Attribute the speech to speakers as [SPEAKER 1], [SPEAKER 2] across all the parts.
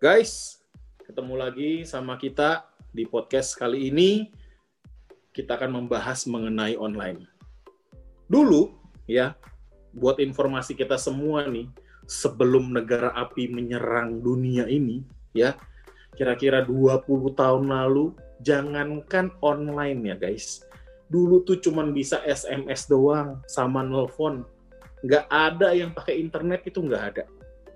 [SPEAKER 1] Guys, ketemu lagi sama kita di podcast kali ini. Kita akan membahas mengenai online. Dulu, ya, buat informasi kita semua nih, sebelum negara api menyerang dunia ini, ya, kira-kira 20 tahun lalu, jangankan online ya guys. Dulu tuh cuman bisa SMS doang sama nelfon. Nggak ada yang pakai internet itu nggak ada.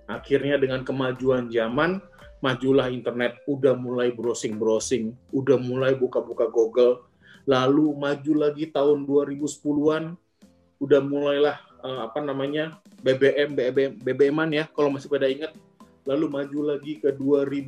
[SPEAKER 1] Akhirnya dengan kemajuan zaman, majulah internet, udah mulai browsing-browsing, udah mulai buka-buka Google, lalu maju lagi tahun 2010-an, udah mulailah uh, apa namanya BBM, BBM, BBM-an ya, kalau masih pada ingat, lalu maju lagi ke 2000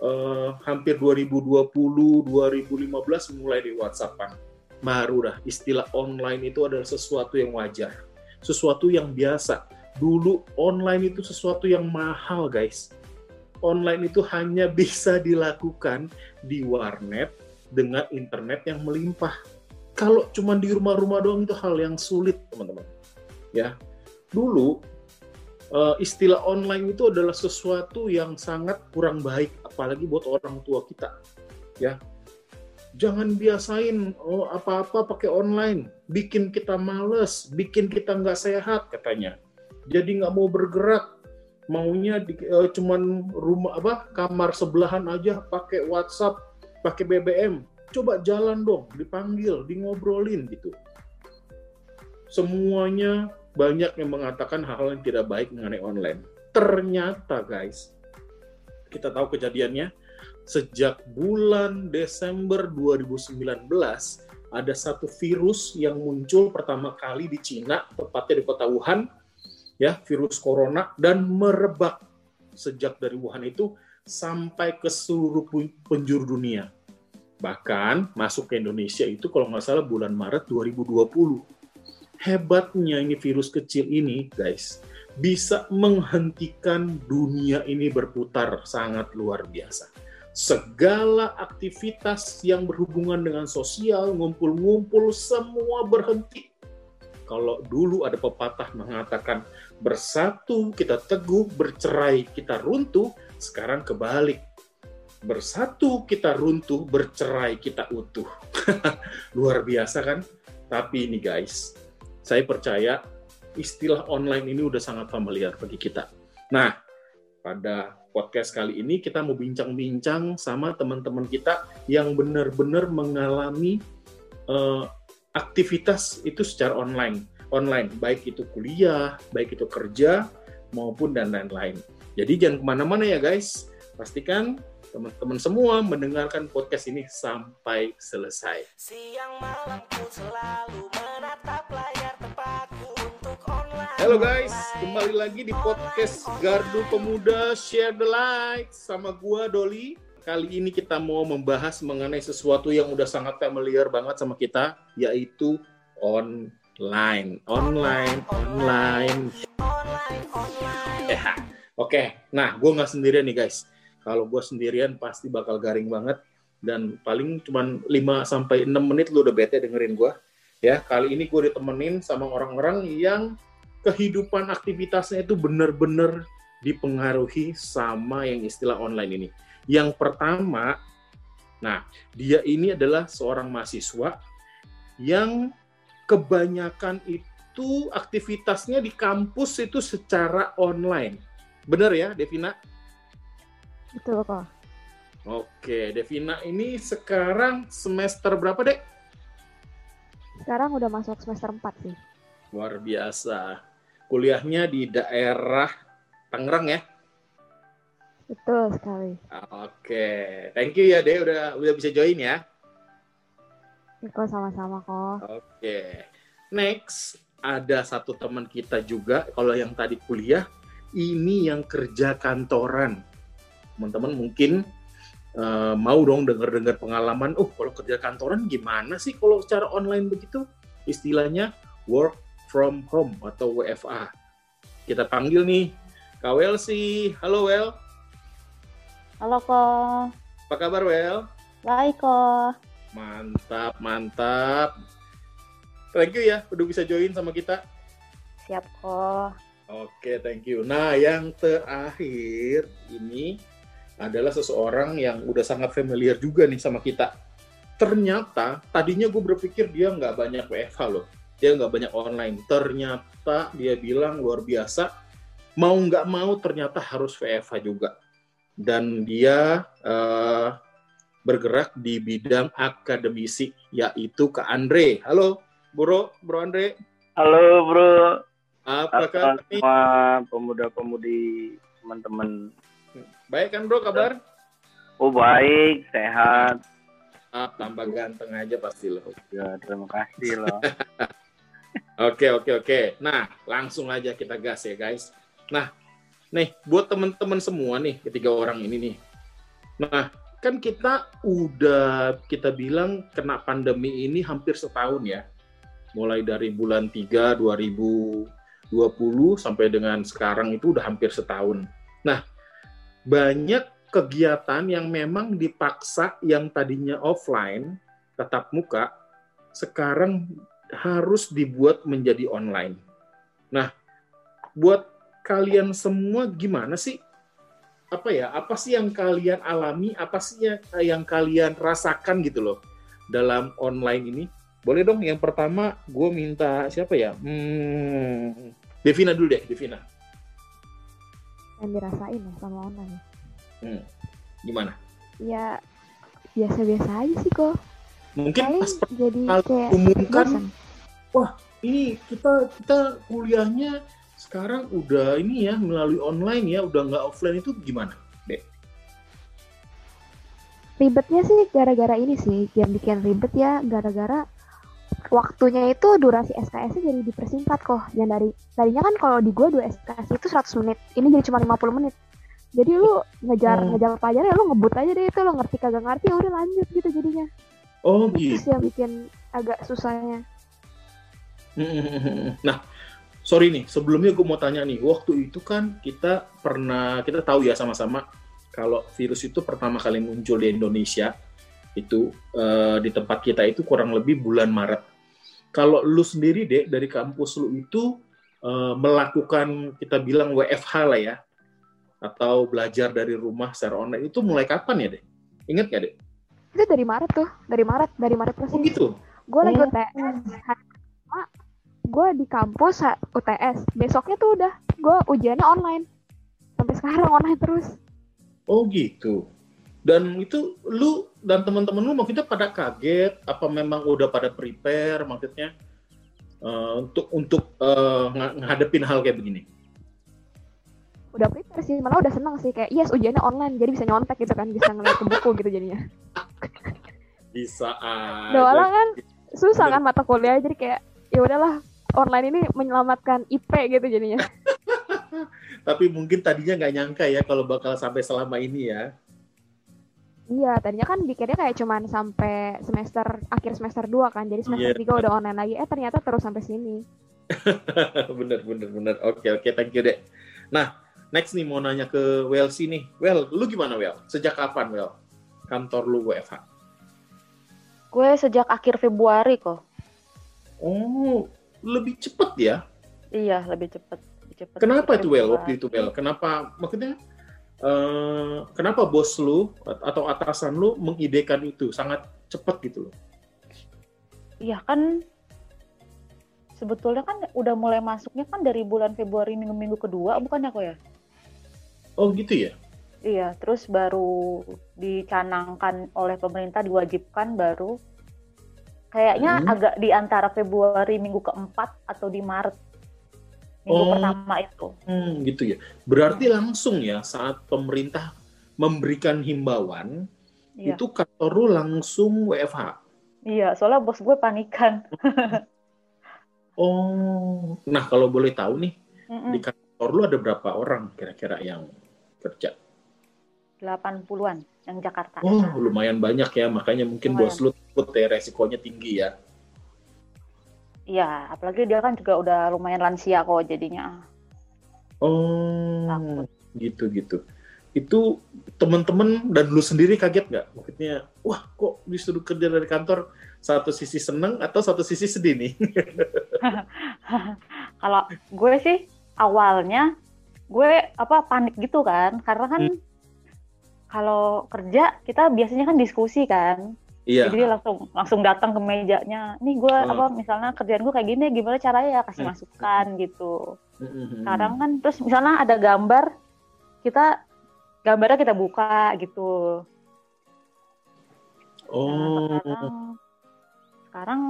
[SPEAKER 1] uh, hampir 2020, 2015 mulai di WhatsAppan. Baru dah istilah online itu adalah sesuatu yang wajar, sesuatu yang biasa. Dulu online itu sesuatu yang mahal, guys online itu hanya bisa dilakukan di warnet dengan internet yang melimpah. Kalau cuma di rumah-rumah doang itu hal yang sulit, teman-teman. Ya, dulu uh, istilah online itu adalah sesuatu yang sangat kurang baik, apalagi buat orang tua kita. Ya, jangan biasain oh apa-apa pakai online, bikin kita males, bikin kita nggak sehat katanya. Jadi nggak mau bergerak, maunya di, uh, cuman rumah apa kamar sebelahan aja pakai WhatsApp, pakai BBM. Coba jalan dong, dipanggil, di ngobrolin gitu. Semuanya banyak yang mengatakan hal-hal yang tidak baik mengenai online. Ternyata guys, kita tahu kejadiannya sejak bulan Desember 2019 ada satu virus yang muncul pertama kali di Cina, tepatnya di kota Wuhan, ya virus corona dan merebak sejak dari Wuhan itu sampai ke seluruh penjuru dunia. Bahkan masuk ke Indonesia itu kalau nggak salah bulan Maret 2020. Hebatnya ini virus kecil ini, guys, bisa menghentikan dunia ini berputar sangat luar biasa. Segala aktivitas yang berhubungan dengan sosial, ngumpul-ngumpul, semua berhenti kalau dulu ada pepatah mengatakan bersatu kita teguh, bercerai kita runtuh, sekarang kebalik. Bersatu kita runtuh, bercerai kita utuh. Luar biasa kan? Tapi ini guys, saya percaya istilah online ini udah sangat familiar bagi kita. Nah, pada podcast kali ini kita mau bincang-bincang sama teman-teman kita yang benar-benar mengalami uh, aktivitas itu secara online, online baik itu kuliah, baik itu kerja maupun dan lain-lain. Jadi jangan ke mana-mana ya guys, pastikan teman-teman semua mendengarkan podcast ini sampai selesai. Siang malamku selalu menatap layar tempatku untuk online. Halo guys, kembali lagi di podcast Gardu Pemuda Share the Light sama gua Doli kali ini kita mau membahas mengenai sesuatu yang udah sangat familiar banget sama kita, yaitu online, online, online. Ya, oke. Nah, gue nggak sendirian nih guys. Kalau gue sendirian pasti bakal garing banget dan paling cuma 5 sampai 6 menit lu udah bete dengerin gue. Ya, kali ini gue ditemenin sama orang-orang yang kehidupan aktivitasnya itu bener-bener dipengaruhi sama yang istilah online ini yang pertama, nah dia ini adalah seorang mahasiswa yang kebanyakan itu aktivitasnya di kampus itu secara online. Benar ya, Devina?
[SPEAKER 2] Betul kok.
[SPEAKER 1] Oke, Devina ini sekarang semester berapa, Dek?
[SPEAKER 2] Sekarang udah masuk semester 4 sih.
[SPEAKER 1] Luar biasa. Kuliahnya di daerah Tangerang ya?
[SPEAKER 2] Betul sekali.
[SPEAKER 1] Oke, thank you ya Deh udah udah bisa join ya.
[SPEAKER 2] Kok sama-sama kok.
[SPEAKER 1] Oke, next ada satu teman kita juga kalau yang tadi kuliah ini yang kerja kantoran. Teman-teman mungkin uh, mau dong dengar-dengar pengalaman. Oh, kalau kerja kantoran gimana sih kalau secara online begitu? Istilahnya work from home atau WFA. Kita panggil nih Kak sih. Halo Well.
[SPEAKER 2] Halo Ko.
[SPEAKER 1] Apa kabar Well?
[SPEAKER 2] Baik Ko.
[SPEAKER 1] Mantap, mantap. Thank you ya udah bisa join sama kita.
[SPEAKER 2] Siap Ko.
[SPEAKER 1] Oke, thank you. Nah, yang terakhir ini adalah seseorang yang udah sangat familiar juga nih sama kita. Ternyata, tadinya gue berpikir dia nggak banyak WFH loh. Dia nggak banyak online. Ternyata dia bilang luar biasa. Mau nggak mau ternyata harus WFH juga. Dan dia uh, bergerak di bidang akademisi, yaitu Kak Andre. Halo, Bro, Bro Andre.
[SPEAKER 3] Halo, Bro.
[SPEAKER 1] Apa
[SPEAKER 3] kabar semua pemuda-pemudi teman-teman?
[SPEAKER 1] Baik kan bro kabar?
[SPEAKER 3] Oh baik, sehat.
[SPEAKER 1] Ah, tambah ganteng aja pasti lo.
[SPEAKER 3] Ya, terima kasih loh.
[SPEAKER 1] oke oke oke. Nah langsung aja kita gas ya guys. Nah nih buat teman-teman semua nih ketiga orang ini nih. Nah kan kita udah kita bilang kena pandemi ini hampir setahun ya. Mulai dari bulan 3 2000 20 sampai dengan sekarang itu udah hampir setahun. Nah, banyak kegiatan yang memang dipaksa yang tadinya offline, tetap muka, sekarang harus dibuat menjadi online. Nah, buat kalian semua gimana sih? Apa ya? Apa sih yang kalian alami? Apa sih yang, yang kalian rasakan gitu loh dalam online ini? Boleh dong yang pertama gue minta siapa ya? Hmm, Devina dulu deh, Devina.
[SPEAKER 2] Yang dirasain ya sama online.
[SPEAKER 1] Hmm. Gimana?
[SPEAKER 2] Ya biasa-biasa aja sih kok.
[SPEAKER 1] Mungkin
[SPEAKER 2] Paling
[SPEAKER 1] pas
[SPEAKER 2] jadi kayak
[SPEAKER 1] umumkan,
[SPEAKER 2] bosan.
[SPEAKER 1] wah ini kita kita kuliahnya sekarang udah ini ya melalui online ya, udah nggak offline itu gimana, deh?
[SPEAKER 2] Ribetnya sih gara-gara ini sih, yang bikin ribet ya gara-gara waktunya itu durasi SKS-nya jadi dipersingkat kok. Yang dari tadinya kan kalau di gua dua SKS itu 100 menit, ini jadi cuma 50 menit. Jadi lu ngejar
[SPEAKER 1] Hmm.
[SPEAKER 2] ngejar pelajaran ya lu ngebut aja deh itu lu ngerti kagak ngerti ya udah lanjut gitu jadinya.
[SPEAKER 1] Oh
[SPEAKER 2] Itu
[SPEAKER 1] gitu.
[SPEAKER 2] sih yang bikin agak susahnya.
[SPEAKER 1] Nah, sorry nih, sebelumnya gue mau tanya nih, waktu itu kan kita pernah, kita tahu ya sama-sama, kalau virus itu pertama kali muncul di Indonesia, itu eh, di tempat kita itu kurang lebih bulan Maret. Kalau lu sendiri deh, dari kampus lu itu eh, melakukan, kita bilang WFH lah ya, atau belajar dari rumah secara online, itu mulai kapan ya deh? Ingat gak deh?
[SPEAKER 2] Itu dari Maret tuh, dari Maret, dari Maret
[SPEAKER 1] Oh
[SPEAKER 2] persis.
[SPEAKER 1] gitu?
[SPEAKER 2] Gue lagi
[SPEAKER 1] Oh.
[SPEAKER 2] UTS, hari gue di kampus UTS, besoknya tuh udah gue ujiannya online. Sampai sekarang online terus.
[SPEAKER 1] Oh gitu. Dan itu lu dan teman-teman lu maksudnya pada kaget apa memang udah pada prepare maksudnya eh, untuk untuk nga- ngadepin hal kayak begini.
[SPEAKER 2] Udah prepare sih, malah udah seneng sih kayak yes ujiannya online, jadi bisa nyontek gitu kan, bisa ngeliat ke buku gitu jadinya.
[SPEAKER 1] Bisa aja.
[SPEAKER 2] Doalah kan susah kan mata kuliah, jadi kayak ya udahlah online ini menyelamatkan IP gitu jadinya.
[SPEAKER 1] Tapi mungkin tadinya nggak nyangka ya kalau bakal sampai selama ini ya.
[SPEAKER 2] Iya, tadinya kan pikirnya kayak cuman sampai semester akhir semester 2 kan. Jadi semester
[SPEAKER 1] Iya.
[SPEAKER 2] 3 udah online lagi. Eh ternyata terus sampai sini.
[SPEAKER 1] bener bener bener. Oke oke thank you deh. Nah next nih mau nanya ke Welsi nih. Well lu gimana Well? Sejak kapan Well? Kantor lu WFH?
[SPEAKER 4] Gue sejak akhir Februari kok.
[SPEAKER 1] Oh lebih cepet ya?
[SPEAKER 4] Iya, lebih. Lebih cepet.
[SPEAKER 1] Kenapa itu Well waktu itu Well? Kenapa maksudnya eh, kenapa bos lu atau atasan lu mengidekan itu sangat cepat gitu loh?
[SPEAKER 4] Iya kan sebetulnya kan udah mulai masuknya kan dari bulan Februari minggu-minggu kedua bukannya kok ya?
[SPEAKER 1] Oh gitu ya?
[SPEAKER 4] Iya, terus baru dicanangkan oleh pemerintah diwajibkan baru kayaknya
[SPEAKER 1] Hmm.
[SPEAKER 4] agak di antara Februari minggu keempat atau di Maret minggu
[SPEAKER 1] Oh.
[SPEAKER 4] pertama itu.
[SPEAKER 1] Hmm, gitu ya. Berarti langsung ya saat pemerintah memberikan himbauan
[SPEAKER 4] Iya.
[SPEAKER 1] itu kantor lu langsung WFH.
[SPEAKER 4] Iya, soalnya bos gue panikan.
[SPEAKER 1] Oh, nah kalau boleh tahu nih
[SPEAKER 4] Mm-mm,
[SPEAKER 1] di kantor lu ada berapa orang kira-kira yang kerja?
[SPEAKER 4] 80-an yang Jakarta.
[SPEAKER 1] Oh, lumayan banyak ya. Makanya mungkin
[SPEAKER 4] Lumayan.
[SPEAKER 1] bos lu takut ya resikonya tinggi ya.
[SPEAKER 4] Iya, apalagi dia kan juga udah lumayan lansia kok jadinya.
[SPEAKER 1] Oh,
[SPEAKER 4] Takut.
[SPEAKER 1] gitu gitu. Itu teman-teman dan lu sendiri kaget nggak? Maksudnya, wah kok disuruh kerja dari kantor satu sisi seneng atau satu sisi sedih nih?
[SPEAKER 4] Kalau gue sih awalnya gue apa panik gitu kan karena kan
[SPEAKER 1] Hmm.
[SPEAKER 4] Kalau kerja kita biasanya kan diskusi kan
[SPEAKER 1] Iya.
[SPEAKER 4] jadi langsung langsung datang ke mejanya nih gue
[SPEAKER 1] Hmm.
[SPEAKER 4] apa misalnya kerjaan gue kayak gini gimana caranya ya kasih
[SPEAKER 1] Hmm.
[SPEAKER 4] masukan gitu
[SPEAKER 1] Mm-mm.
[SPEAKER 4] sekarang kan terus misalnya ada gambar kita gambarnya kita buka gitu Nah,
[SPEAKER 1] Oh.
[SPEAKER 4] sekarang sekarang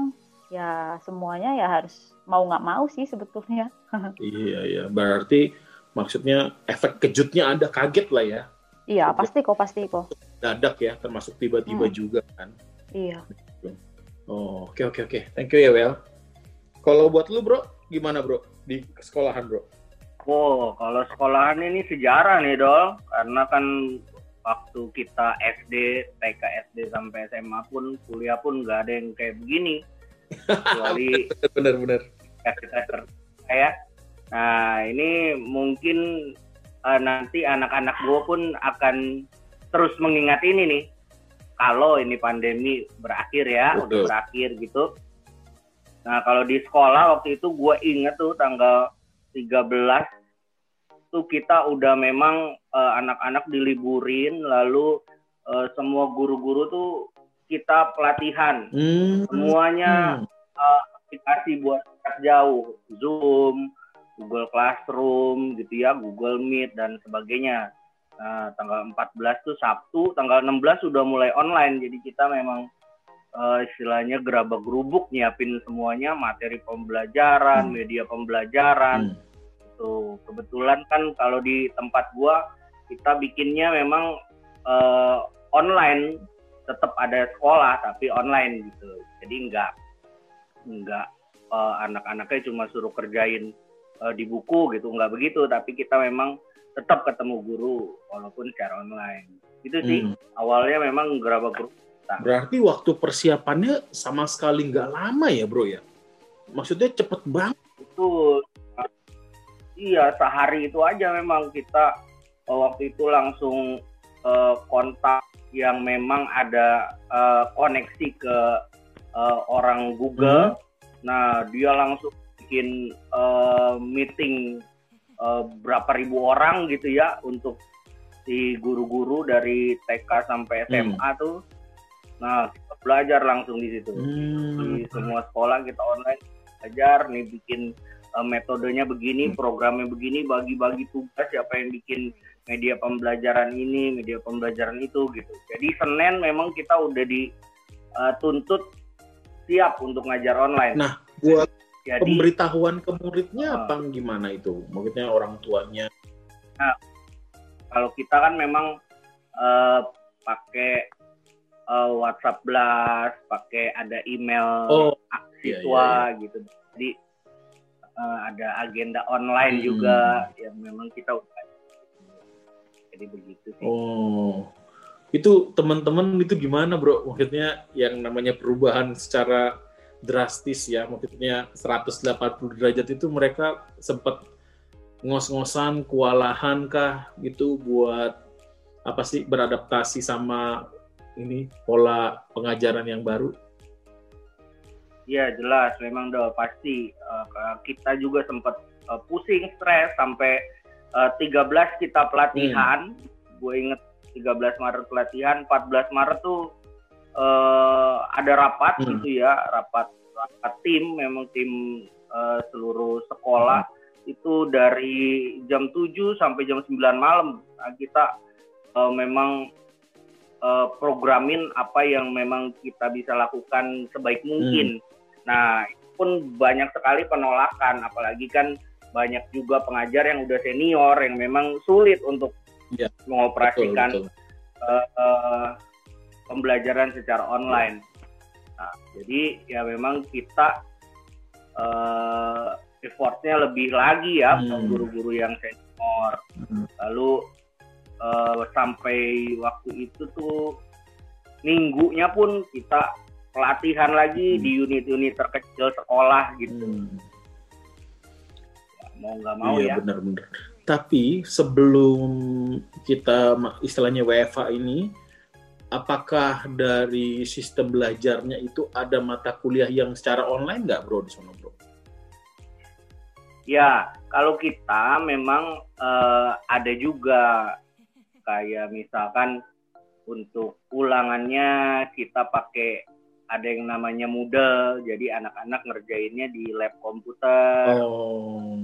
[SPEAKER 4] ya semuanya ya harus mau nggak mau sih sebetulnya
[SPEAKER 1] Iya, iya. Berarti maksudnya efek kejutnya ada kaget lah ya.
[SPEAKER 4] Iya pasti kok pasti kok
[SPEAKER 1] Dadak ya, termasuk tiba-tiba
[SPEAKER 4] Hmm.
[SPEAKER 1] juga kan.
[SPEAKER 4] iya
[SPEAKER 1] Oh, oke oke oke. Thank you ya, Well. Kalau buat lu, Bro, gimana, Bro? Di sekolahan, Bro?
[SPEAKER 3] Oh, kalau sekolahan ini sejarah nih, Dol. Karena kan waktu kita SD, TK, SD sampai SMA pun, kuliah pun nggak ada yang kayak begini. Kecuali
[SPEAKER 1] Bener-bener.
[SPEAKER 3] kita ya. Nah, ini mungkin eh, nanti anak-anak gue pun akan terus mengingat ini nih. Kalau ini pandemi berakhir ya,
[SPEAKER 1] Betul.
[SPEAKER 3] udah berakhir gitu. Nah, kalau di sekolah waktu itu gue inget tuh tanggal 13 tuh kita udah memang eh, anak-anak diliburin lalu eh, semua guru-guru tuh kita pelatihan
[SPEAKER 1] Hmm.
[SPEAKER 3] semuanya
[SPEAKER 1] Hmm.
[SPEAKER 3] aplikasi buat jarak jauh, Zoom, Google Classroom gitu ya, Google Meet dan sebagainya. Nah, tanggal 14 tuh Sabtu, tanggal 16 sudah mulai online. Jadi kita memang eh, istilahnya gerabak gerubuk nyiapin semuanya materi pembelajaran,
[SPEAKER 1] Hmm.
[SPEAKER 3] media pembelajaran.
[SPEAKER 1] Hmm.
[SPEAKER 3] Tuh, kebetulan kan kalau di tempat gua kita bikinnya memang eh, online, tetap ada sekolah tapi online gitu. Jadi enggak enggak eh, anak-anaknya cuma suruh kerjain eh, di buku gitu, enggak begitu, tapi kita memang tetap ketemu guru walaupun secara online. Itu sih
[SPEAKER 1] Hmm.
[SPEAKER 3] awalnya memang gerabak gerubuk.
[SPEAKER 1] Berarti waktu persiapannya sama sekali nggak lama ya, Bro ya? Maksudnya cepet banget.
[SPEAKER 3] itu iya sehari itu aja memang kita eh, waktu itu langsung eh, kontak yang memang ada eh, koneksi ke eh, orang Google. Nah dia langsung bikin eh, meeting eh, berapa ribu orang gitu ya untuk si guru-guru dari TK sampai SMA tuh. Nah kita belajar langsung di situ
[SPEAKER 1] Hmm.
[SPEAKER 3] di semua sekolah kita online belajar nih bikin uh, metodenya begini
[SPEAKER 1] Hmm.
[SPEAKER 3] programnya begini bagi-bagi tugas siapa yang bikin media pembelajaran ini media pembelajaran itu gitu jadi Senin memang kita udah dituntut siap untuk ngajar online
[SPEAKER 1] Nah, buat
[SPEAKER 3] jadi
[SPEAKER 1] pemberitahuan ke muridnya
[SPEAKER 3] Ah.
[SPEAKER 1] apa gimana itu? Maksudnya orang tuanya.
[SPEAKER 3] kalau kita kan memang uh, pakai uh, WhatsApp Blast pakai ada email
[SPEAKER 1] Oh,
[SPEAKER 3] siswa gitu. Jadi eh, ada agenda online
[SPEAKER 1] Hmm.
[SPEAKER 3] juga yang memang kita jadi begitu sih.
[SPEAKER 1] oh. Itu teman-teman itu gimana, Bro? Maksudnya yang namanya perubahan secara drastis ya, maksudnya 180 derajat itu mereka sempat ngos-ngosan, kewalahan kah gitu buat apa sih beradaptasi sama ini pola pengajaran yang baru?
[SPEAKER 3] Iya jelas memang dong pasti eh, kita juga sempat eh, pusing stres sampai eh, 13 kita pelatihan. Gue inget 13 Maret pelatihan, 14 Maret tuh eh, ada rapat
[SPEAKER 1] Hmm.
[SPEAKER 3] gitu ya, rapat rapat tim memang tim eh, seluruh sekolah itu dari jam 7 sampai jam 9 malam. Nah, kita eh, memang eh, programin apa yang memang kita bisa lakukan sebaik mungkin. Nah, itu pun banyak sekali penolakan, apalagi kan banyak juga pengajar yang udah senior yang memang sulit untuk
[SPEAKER 1] Iya,
[SPEAKER 3] mengoperasikan
[SPEAKER 1] Betul, betul.
[SPEAKER 3] eh, eh, pembelajaran secara online. Nah, jadi ya memang kita eh, effortnya lebih lagi ya
[SPEAKER 1] Hmm.
[SPEAKER 3] guru-guru yang senior.
[SPEAKER 1] Hmm.
[SPEAKER 3] Lalu eh, sampai waktu itu tuh minggunya pun kita pelatihan lagi
[SPEAKER 1] Hmm.
[SPEAKER 3] di unit-unit terkecil sekolah gitu.
[SPEAKER 1] Hmm.
[SPEAKER 3] Mau nggak mau
[SPEAKER 1] iya
[SPEAKER 3] ya.
[SPEAKER 1] benar-benar. Tapi sebelum kita istilahnya WFH ini, apakah dari sistem belajarnya itu ada mata kuliah yang secara online nggak bro di sana bro?
[SPEAKER 3] Ya, kalau kita memang eh, ada juga kayak misalkan untuk ulangannya kita pakai ada yang namanya Moodle, jadi anak-anak ngerjainnya di lab komputer.
[SPEAKER 1] Oh.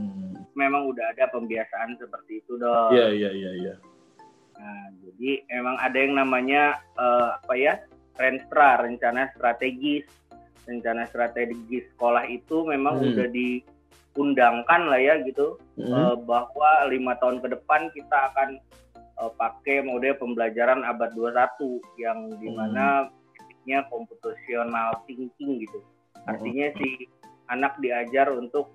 [SPEAKER 3] Memang udah ada pembiasaan seperti itu dong.
[SPEAKER 1] Iya, iya, iya, iya.
[SPEAKER 3] Nah, jadi memang ada yang namanya eh, apa ya? Renstra, rencana strategis. Rencana strategis sekolah itu memang
[SPEAKER 1] Hmm.
[SPEAKER 3] udah diundangkan lah ya gitu
[SPEAKER 1] Hmm.
[SPEAKER 3] eh, bahwa lima tahun ke depan kita akan eh, pakai mode pembelajaran abad 21 yang di mana basicnya computational thinking gitu. Artinya si anak diajar untuk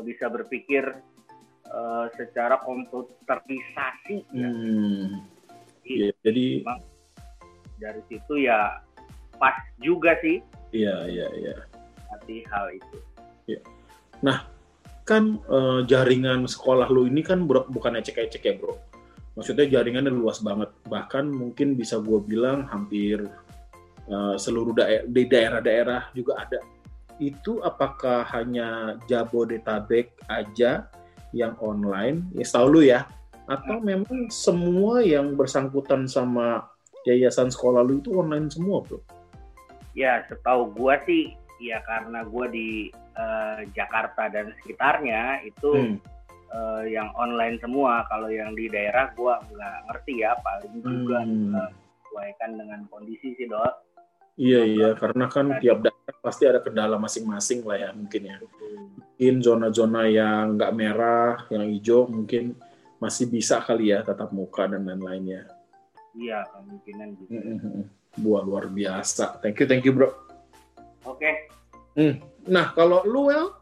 [SPEAKER 3] bisa berpikir eh, secara komputerisasi. ya.
[SPEAKER 1] Hmm.
[SPEAKER 3] Jadi,
[SPEAKER 1] Iya, jadi
[SPEAKER 3] dari situ ya pas juga sih
[SPEAKER 1] iya, iya, iya.
[SPEAKER 3] nanti hal itu.
[SPEAKER 1] Kan eh, jaringan sekolah lu ini kan bro, bukan ecek-ecek ya, Bro. Maksudnya jaringannya luas banget. Bahkan mungkin bisa gue bilang hampir eh, seluruh daerah di daerah-daerah juga ada. Itu apakah hanya Jabodetabek aja yang online? Ya setahu lu ya. Atau memang semua yang bersangkutan sama yayasan sekolah lu itu online semua, Bro?
[SPEAKER 3] Ya setahu gua sih ya karena gua di eh, Jakarta dan sekitarnya itu
[SPEAKER 1] Hmm.
[SPEAKER 3] eh, yang online semua. Kalau yang di daerah gua nggak ngerti ya paling juga
[SPEAKER 1] Hmm.
[SPEAKER 3] eh, sesuaikan dengan kondisi sih dok.
[SPEAKER 1] Iya iya karena kan tiap daerah pasti ada kendala masing-masing lah ya mungkin ya. Mungkin zona-zona yang nggak merah, yang hijau mungkin masih bisa kali ya tatap muka dan lain-lainnya.
[SPEAKER 3] Iya kemungkinan gitu.
[SPEAKER 1] Buah luar biasa. Thank you thank you bro.
[SPEAKER 3] Oke,
[SPEAKER 1] Nah kalau lu well,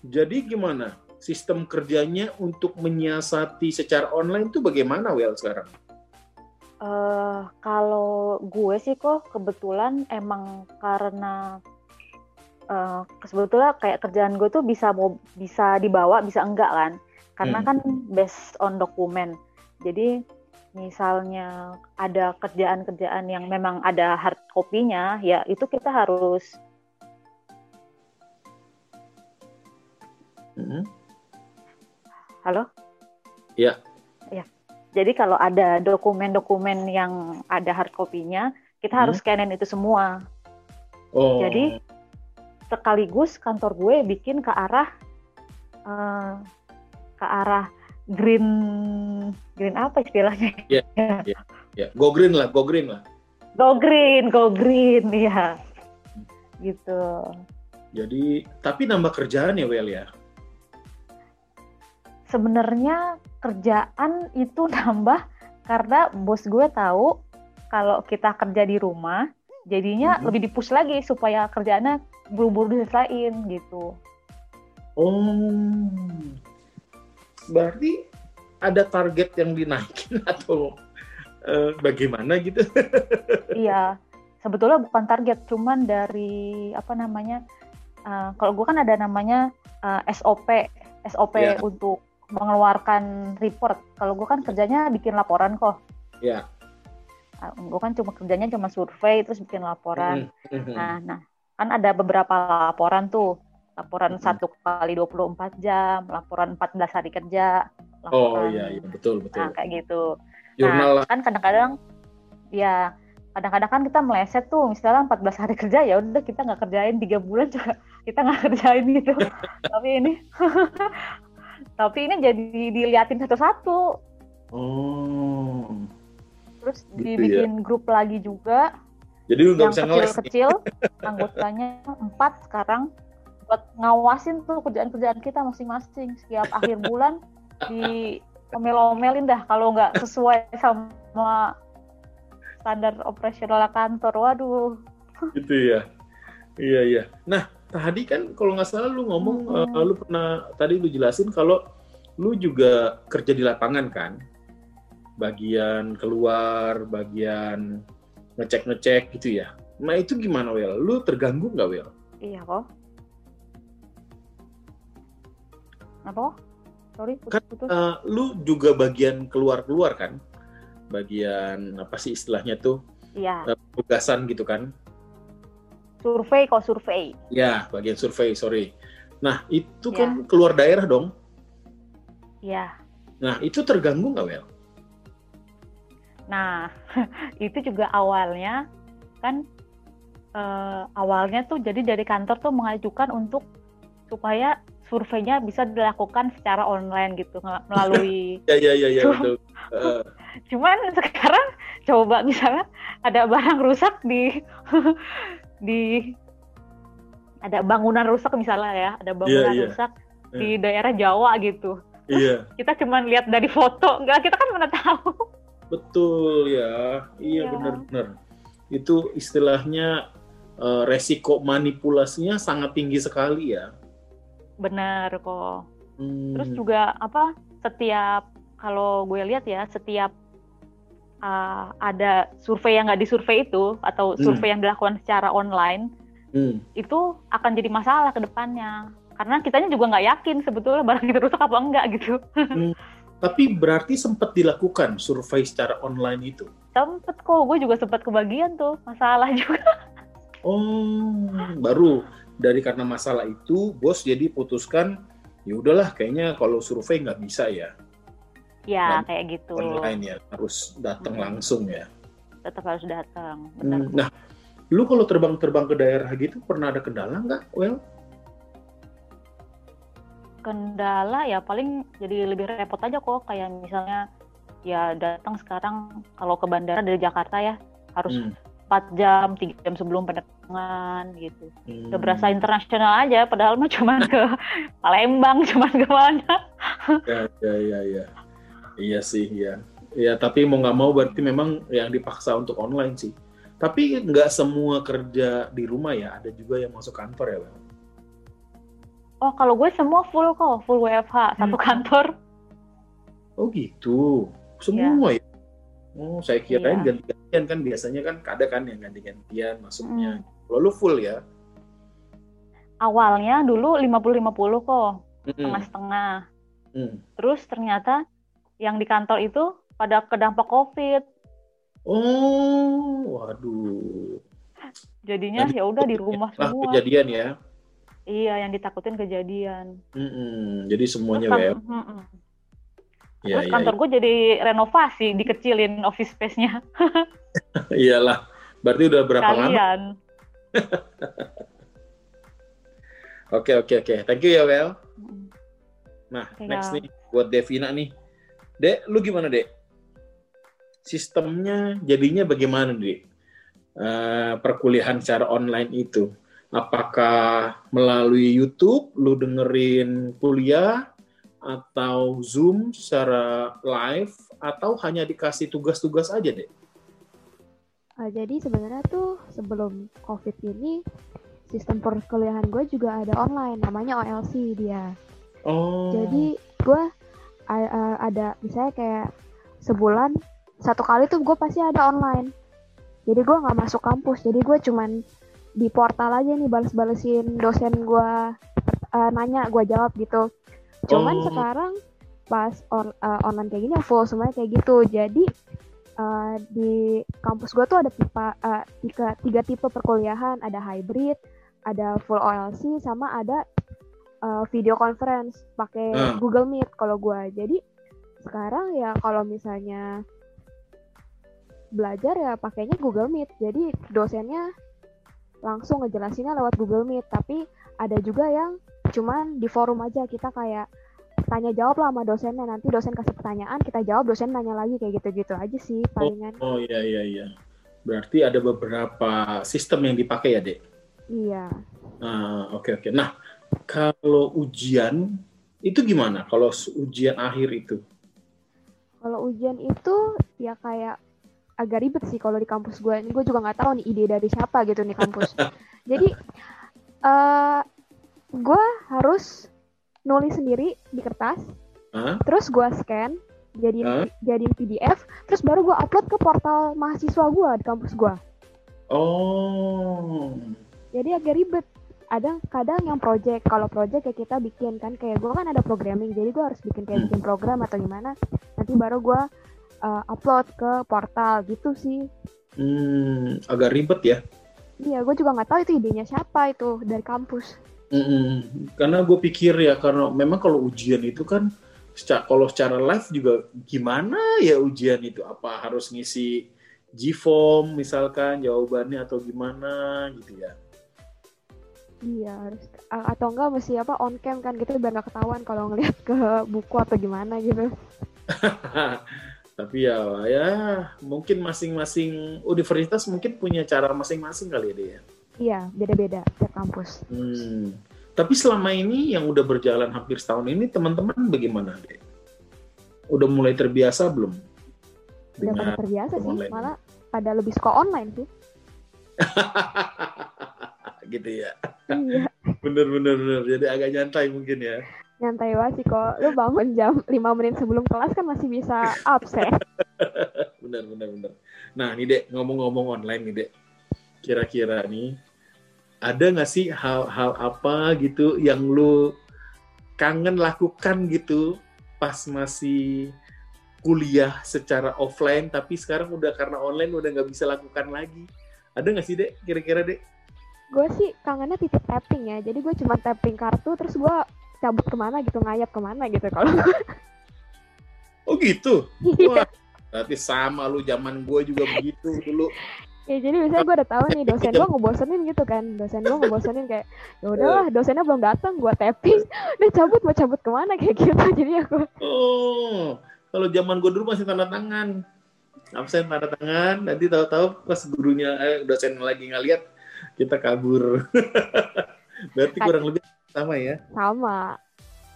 [SPEAKER 1] jadi gimana sistem kerjanya untuk menyiasati secara online itu bagaimana well sekarang?
[SPEAKER 4] Eh, kalau gue sih kok kebetulan emang karena eh, sebetulnya kayak kerjaan gue tuh bisa mau bisa dibawa bisa enggak kan karena
[SPEAKER 1] Hmm.
[SPEAKER 4] kan based on dokumen jadi misalnya ada kerjaan-kerjaan yang memang ada hard copy-nya ya itu kita harus
[SPEAKER 1] Mm-mm.
[SPEAKER 4] halo ya jadi kalau ada dokumen-dokumen yang ada hard copy-nya kita harus scanin itu semua
[SPEAKER 1] Oh.
[SPEAKER 4] Jadi sekaligus kantor gue bikin ke arah eh, ke arah green green apa istilahnya?
[SPEAKER 1] ya go green lah, go green lah.
[SPEAKER 4] Go green, go green ya. Gitu.
[SPEAKER 1] Jadi tapi nambah kerjaan ya well ya.
[SPEAKER 4] Sebenarnya kerjaan itu nambah karena bos gue tahu kalau kita kerja di rumah jadinya
[SPEAKER 1] Mhm.
[SPEAKER 4] lebih dipush lagi supaya kerjaannya buru-buru diselesain gitu.
[SPEAKER 1] Oh, berarti ada target yang dinaikin atau eh, bagaimana gitu?
[SPEAKER 4] Iya, sebetulnya bukan target, cuman dari apa namanya? uh, kalau gue kan ada namanya uh, SOP, SOP
[SPEAKER 1] Iya.
[SPEAKER 4] untuk mengeluarkan report. Kalau gue kan kerjanya bikin laporan kok.
[SPEAKER 1] Ya.
[SPEAKER 4] gue kan cuma kerjanya cuma survei terus bikin laporan.
[SPEAKER 1] Mhm.
[SPEAKER 4] Nah, nah kan ada beberapa laporan tuh. Laporan
[SPEAKER 1] Mhm.
[SPEAKER 4] satu kali 24 jam, laporan 14 hari kerja.
[SPEAKER 1] Oh
[SPEAKER 4] laporan-
[SPEAKER 1] iya, iya betul betul.
[SPEAKER 4] Nah, kayak gitu.
[SPEAKER 1] Jurnal lah.
[SPEAKER 4] kan kadang-kadang ya kadang-kadang kan kita meleset tuh misalnya 14 hari kerja ya udah kita nggak kerjain tiga bulan juga kita nggak kerjain gitu tapi ini tapi ini jadi diliatin satu-satu.
[SPEAKER 1] Oh.
[SPEAKER 4] terus
[SPEAKER 1] Gitu
[SPEAKER 4] dibikin grup lagi juga.
[SPEAKER 1] Jadi lu nggak
[SPEAKER 4] yang
[SPEAKER 1] bisa ngeles.
[SPEAKER 4] kecil-kecil anggotanya empat sekarang buat ngawasin tuh kerjaan-kerjaan kita masing-masing. Setiap akhir bulan di omel-omelin dah kalau nggak sesuai sama standar operasional kantor. Waduh.
[SPEAKER 1] Gitu ya. Iya iya. Nah tadi kan kalau nggak salah lu ngomong,
[SPEAKER 4] Mhm.
[SPEAKER 1] eh, lu pernah tadi lu jelasin kalau lu juga kerja di lapangan kan, bagian keluar, bagian ngecek-ngecek gitu ya. Nah itu gimana Wel? Lu terganggu nggak Wel?
[SPEAKER 4] iya kok apa sorry
[SPEAKER 1] Kan,
[SPEAKER 4] putus-putus
[SPEAKER 1] Eh, lu juga bagian keluar-keluar kan? Bagian apa sih istilahnya tuh
[SPEAKER 4] iya
[SPEAKER 1] eh, tugasan gitu kan?
[SPEAKER 4] Survei kok survei
[SPEAKER 1] Ya, bagian survei, sorry. Nah, itu
[SPEAKER 4] Ya.
[SPEAKER 1] kan keluar daerah dong.
[SPEAKER 4] Ya.
[SPEAKER 1] Nah, itu terganggu nggak, Wel?
[SPEAKER 4] Nah, itu juga awalnya kan eh, awalnya tuh jadi dari kantor tuh mengajukan untuk supaya surveinya bisa dilakukan secara online gitu melalui
[SPEAKER 1] Ya, ya, ya, ya, betul. Eh,
[SPEAKER 4] cuman sekarang coba misalnya ada barang rusak di di ada bangunan rusak misalnya ya ada bangunan
[SPEAKER 1] iya.
[SPEAKER 4] rusak di daerah Jawa gitu
[SPEAKER 1] iya,
[SPEAKER 4] kita cuman lihat dari foto nggak kita kan mana tahu
[SPEAKER 1] betul ya. Iya,
[SPEAKER 4] Iya.
[SPEAKER 1] benar-benar. Itu istilahnya eh, resiko manipulasinya sangat tinggi sekali ya.
[SPEAKER 4] benar kok
[SPEAKER 1] Hmm,
[SPEAKER 4] Terus juga apa setiap kalau gue lihat ya setiap uh, ada survei yang nggak disurvei itu atau
[SPEAKER 1] Hmm.
[SPEAKER 4] survei yang dilakukan secara online
[SPEAKER 1] hmm.
[SPEAKER 4] itu akan jadi masalah ke depannya karena kitanya juga nggak yakin sebetulnya barang itu rusak apa enggak gitu.
[SPEAKER 1] Tapi berarti sempat dilakukan survei secara online itu.
[SPEAKER 4] Sempet kok gue juga sempat kebagian tuh masalah juga.
[SPEAKER 1] Oh, baru dari karena masalah itu bos jadi putuskan ya udahlah kayaknya kalau survei nggak bisa ya
[SPEAKER 4] ya
[SPEAKER 1] Dan
[SPEAKER 4] kayak gitu.
[SPEAKER 1] online ya harus datang
[SPEAKER 4] Hmm.
[SPEAKER 1] langsung ya.
[SPEAKER 4] Tetap harus datang. Benar.
[SPEAKER 1] Hmm, Nah, lu kalau terbang-terbang ke daerah gitu pernah ada kendala nggak? Well,
[SPEAKER 4] kendala ya paling jadi lebih repot aja kok kayak misalnya ya datang sekarang kalau ke bandara dari Jakarta ya harus
[SPEAKER 1] hmm,
[SPEAKER 4] 4 jam, 3 jam sebelum penerbangan gitu.
[SPEAKER 1] hmm.
[SPEAKER 4] Udah berasa internasional aja padahal mah cuman ke Palembang, cuman ke mana.
[SPEAKER 1] Ya, ya, ya, ya. Iya sih, ya. Ya, tapi mau nggak mau berarti memang yang dipaksa untuk online sih. Tapi nggak semua kerja di rumah ya, ada juga yang masuk kantor ya, Well.
[SPEAKER 4] Oh, kalau gue semua full kok, full WFH, satu
[SPEAKER 1] Hmm.
[SPEAKER 4] kantor.
[SPEAKER 1] Oh gitu, semua ya. Oh, saya kirain
[SPEAKER 4] Iya.
[SPEAKER 1] ganti-gantian kan biasanya kan ada kan yang ganti-gantian masuknya.
[SPEAKER 4] Hmm.
[SPEAKER 1] Kalau lu full ya.
[SPEAKER 4] Awalnya dulu 50-50 kok,
[SPEAKER 1] Mm-mm.
[SPEAKER 4] setengah-setengah.
[SPEAKER 1] Hmm.
[SPEAKER 4] Terus ternyata yang di kantor itu pada kedampak COVID.
[SPEAKER 1] Oh, waduh.
[SPEAKER 4] Jadinya
[SPEAKER 1] Jadi,
[SPEAKER 4] ya udah di rumah
[SPEAKER 1] Lah
[SPEAKER 4] semua.
[SPEAKER 1] kejadian ya.
[SPEAKER 4] Iya, yang ditakutin kejadian.
[SPEAKER 1] Mm-mm. Jadi semuanya
[SPEAKER 4] Terus,
[SPEAKER 1] web.
[SPEAKER 4] kan- mm-mm.
[SPEAKER 1] Ya,
[SPEAKER 4] Terus
[SPEAKER 1] ya,
[SPEAKER 4] kantor gue jadi renovasi, dikecilin office space-nya
[SPEAKER 1] Iyalah. Berarti udah berapa lama?
[SPEAKER 4] kalian.
[SPEAKER 1] Oke, oke, oke. Thank you ya, Well.
[SPEAKER 4] Mm.
[SPEAKER 1] Nah,
[SPEAKER 4] Iya.
[SPEAKER 1] next nih buat Devina nih. Dek, lu gimana, Dek? Sistemnya jadinya bagaimana, Dek? Eh, perkuliahan secara online itu. Apakah melalui YouTube lu dengerin kuliah atau Zoom secara live atau hanya dikasih tugas-tugas aja, Dek?
[SPEAKER 2] Uh, jadi sebenarnya tuh sebelum COVID ini sistem perkuliahan gue juga ada online, namanya OLC dia.
[SPEAKER 1] Oh.
[SPEAKER 2] Jadi gue ada misalnya kayak sebulan satu kali tuh gue pasti ada online. Jadi gue nggak masuk kampus, jadi gue cuman di portal aja nih bales-balesin dosen gue uh, nanya gue jawab gitu. Cuman
[SPEAKER 1] Oh.
[SPEAKER 2] sekarang pas on- uh, online kayak gini full semuanya kayak gitu. Jadi uh, di kampus gue tuh ada tipe uh, tiga, tiga tipe perkuliahan, ada hybrid, ada full OLC, sama ada uh, video conference pakai
[SPEAKER 1] Ah.
[SPEAKER 2] Google Meet kalau gue. Jadi sekarang ya kalau misalnya belajar ya pakainya Google Meet. Jadi dosennya langsung ngejelasinnya lewat Google Meet. Tapi ada juga yang cuman di forum aja kita kayak tanya jawab lah sama dosennya. Nanti dosen kasih pertanyaan, kita jawab, dosen nanya lagi kayak gitu-gitu aja sih palingan.
[SPEAKER 1] Oh, iya, iya, iya. Berarti ada beberapa sistem yang dipakai ya, Dek?
[SPEAKER 2] Iya.
[SPEAKER 1] Ah, oke oke. Nah, kalau ujian itu gimana? Kalau ujian akhir itu?
[SPEAKER 2] Kalau ujian itu ya kayak agak ribet sih kalau di kampus gue. Ini gue juga nggak tahu nih ide dari siapa gitu nih kampus. Jadi eh gue harus nulis sendiri di kertas,
[SPEAKER 1] Hah?
[SPEAKER 2] terus gue scan, jadiin
[SPEAKER 1] Hah?
[SPEAKER 2] jadiin PDF, terus baru gue upload ke portal mahasiswa gue di kampus gue.
[SPEAKER 1] Oh,
[SPEAKER 2] Jadi agak ribet. Ada kadang yang project, kalau project kayak kita bikin kan kayak gue kan ada programming, jadi gue harus bikin kayak bikin program atau gimana. Nanti baru gue uh, upload ke portal gitu sih.
[SPEAKER 1] hmm, agak ribet ya.
[SPEAKER 2] Iya, gue juga nggak tahu itu idenya siapa itu dari kampus.
[SPEAKER 1] Mm-mm. Karena gue pikir ya karena memang kalau ujian itu kan secara, kalau secara live juga gimana ya ujian itu apa harus ngisi G-form misalkan jawabannya atau gimana gitu ya.
[SPEAKER 2] Iya harus atau enggak mesti apa on cam kan gitu biar nggak ketahuan kalau ngeliat ke buku atau gimana gitu.
[SPEAKER 1] Tapi ya ya mungkin masing-masing universitas mungkin punya cara masing-masing kali ya dia.
[SPEAKER 2] Iya beda-beda tiap kampus.
[SPEAKER 1] Hmm. Tapi selama ini yang udah berjalan hampir setahun ini teman-teman bagaimana deh? Udah mulai terbiasa belum?
[SPEAKER 2] Udah pada
[SPEAKER 1] Dengan
[SPEAKER 2] terbiasa sih
[SPEAKER 1] online.
[SPEAKER 2] malah pada lebih suka online sih.
[SPEAKER 1] gitu ya.
[SPEAKER 2] iya
[SPEAKER 1] Bener bener bener. Jadi agak nyantai mungkin ya.
[SPEAKER 2] nyantai banget sih kok. Lu bangun jam 5 menit sebelum kelas kan masih bisa absen.
[SPEAKER 1] Bener bener bener. Nah nih dek ngomong-ngomong online nih dek. Kira-kira nih ada nggak sih hal-hal apa gitu yang lu kangen lakukan gitu pas masih kuliah secara offline tapi sekarang udah karena online udah nggak bisa lakukan lagi. Ada nggak sih dek kira-kira dek?
[SPEAKER 2] Gue sih kangennya titip tapping ya. Jadi gue cuma tapping kartu terus gue cabut ke mana gitu ngayap ke mana gitu kalau
[SPEAKER 1] Oh gitu.
[SPEAKER 2] Iya.
[SPEAKER 1] Wah, berarti sama lu zaman gue juga begitu dulu.
[SPEAKER 2] Ya jadi misalnya gue udah tahu nih dosen gue ngebosenin gitu kan dosen gue ngebosenin kayak ya udahlah dosennya belum datang gue tapping udah cabut mau cabut ke mana kayak gitu jadi aku
[SPEAKER 1] Oh, kalau zaman gue dulu masih tanda tangan. Absen tanda tangan, nanti tahu-tahu pas gurunya eh, dosen lagi ngeliat kita kabur. Berarti kurang lebih sama ya.
[SPEAKER 2] sama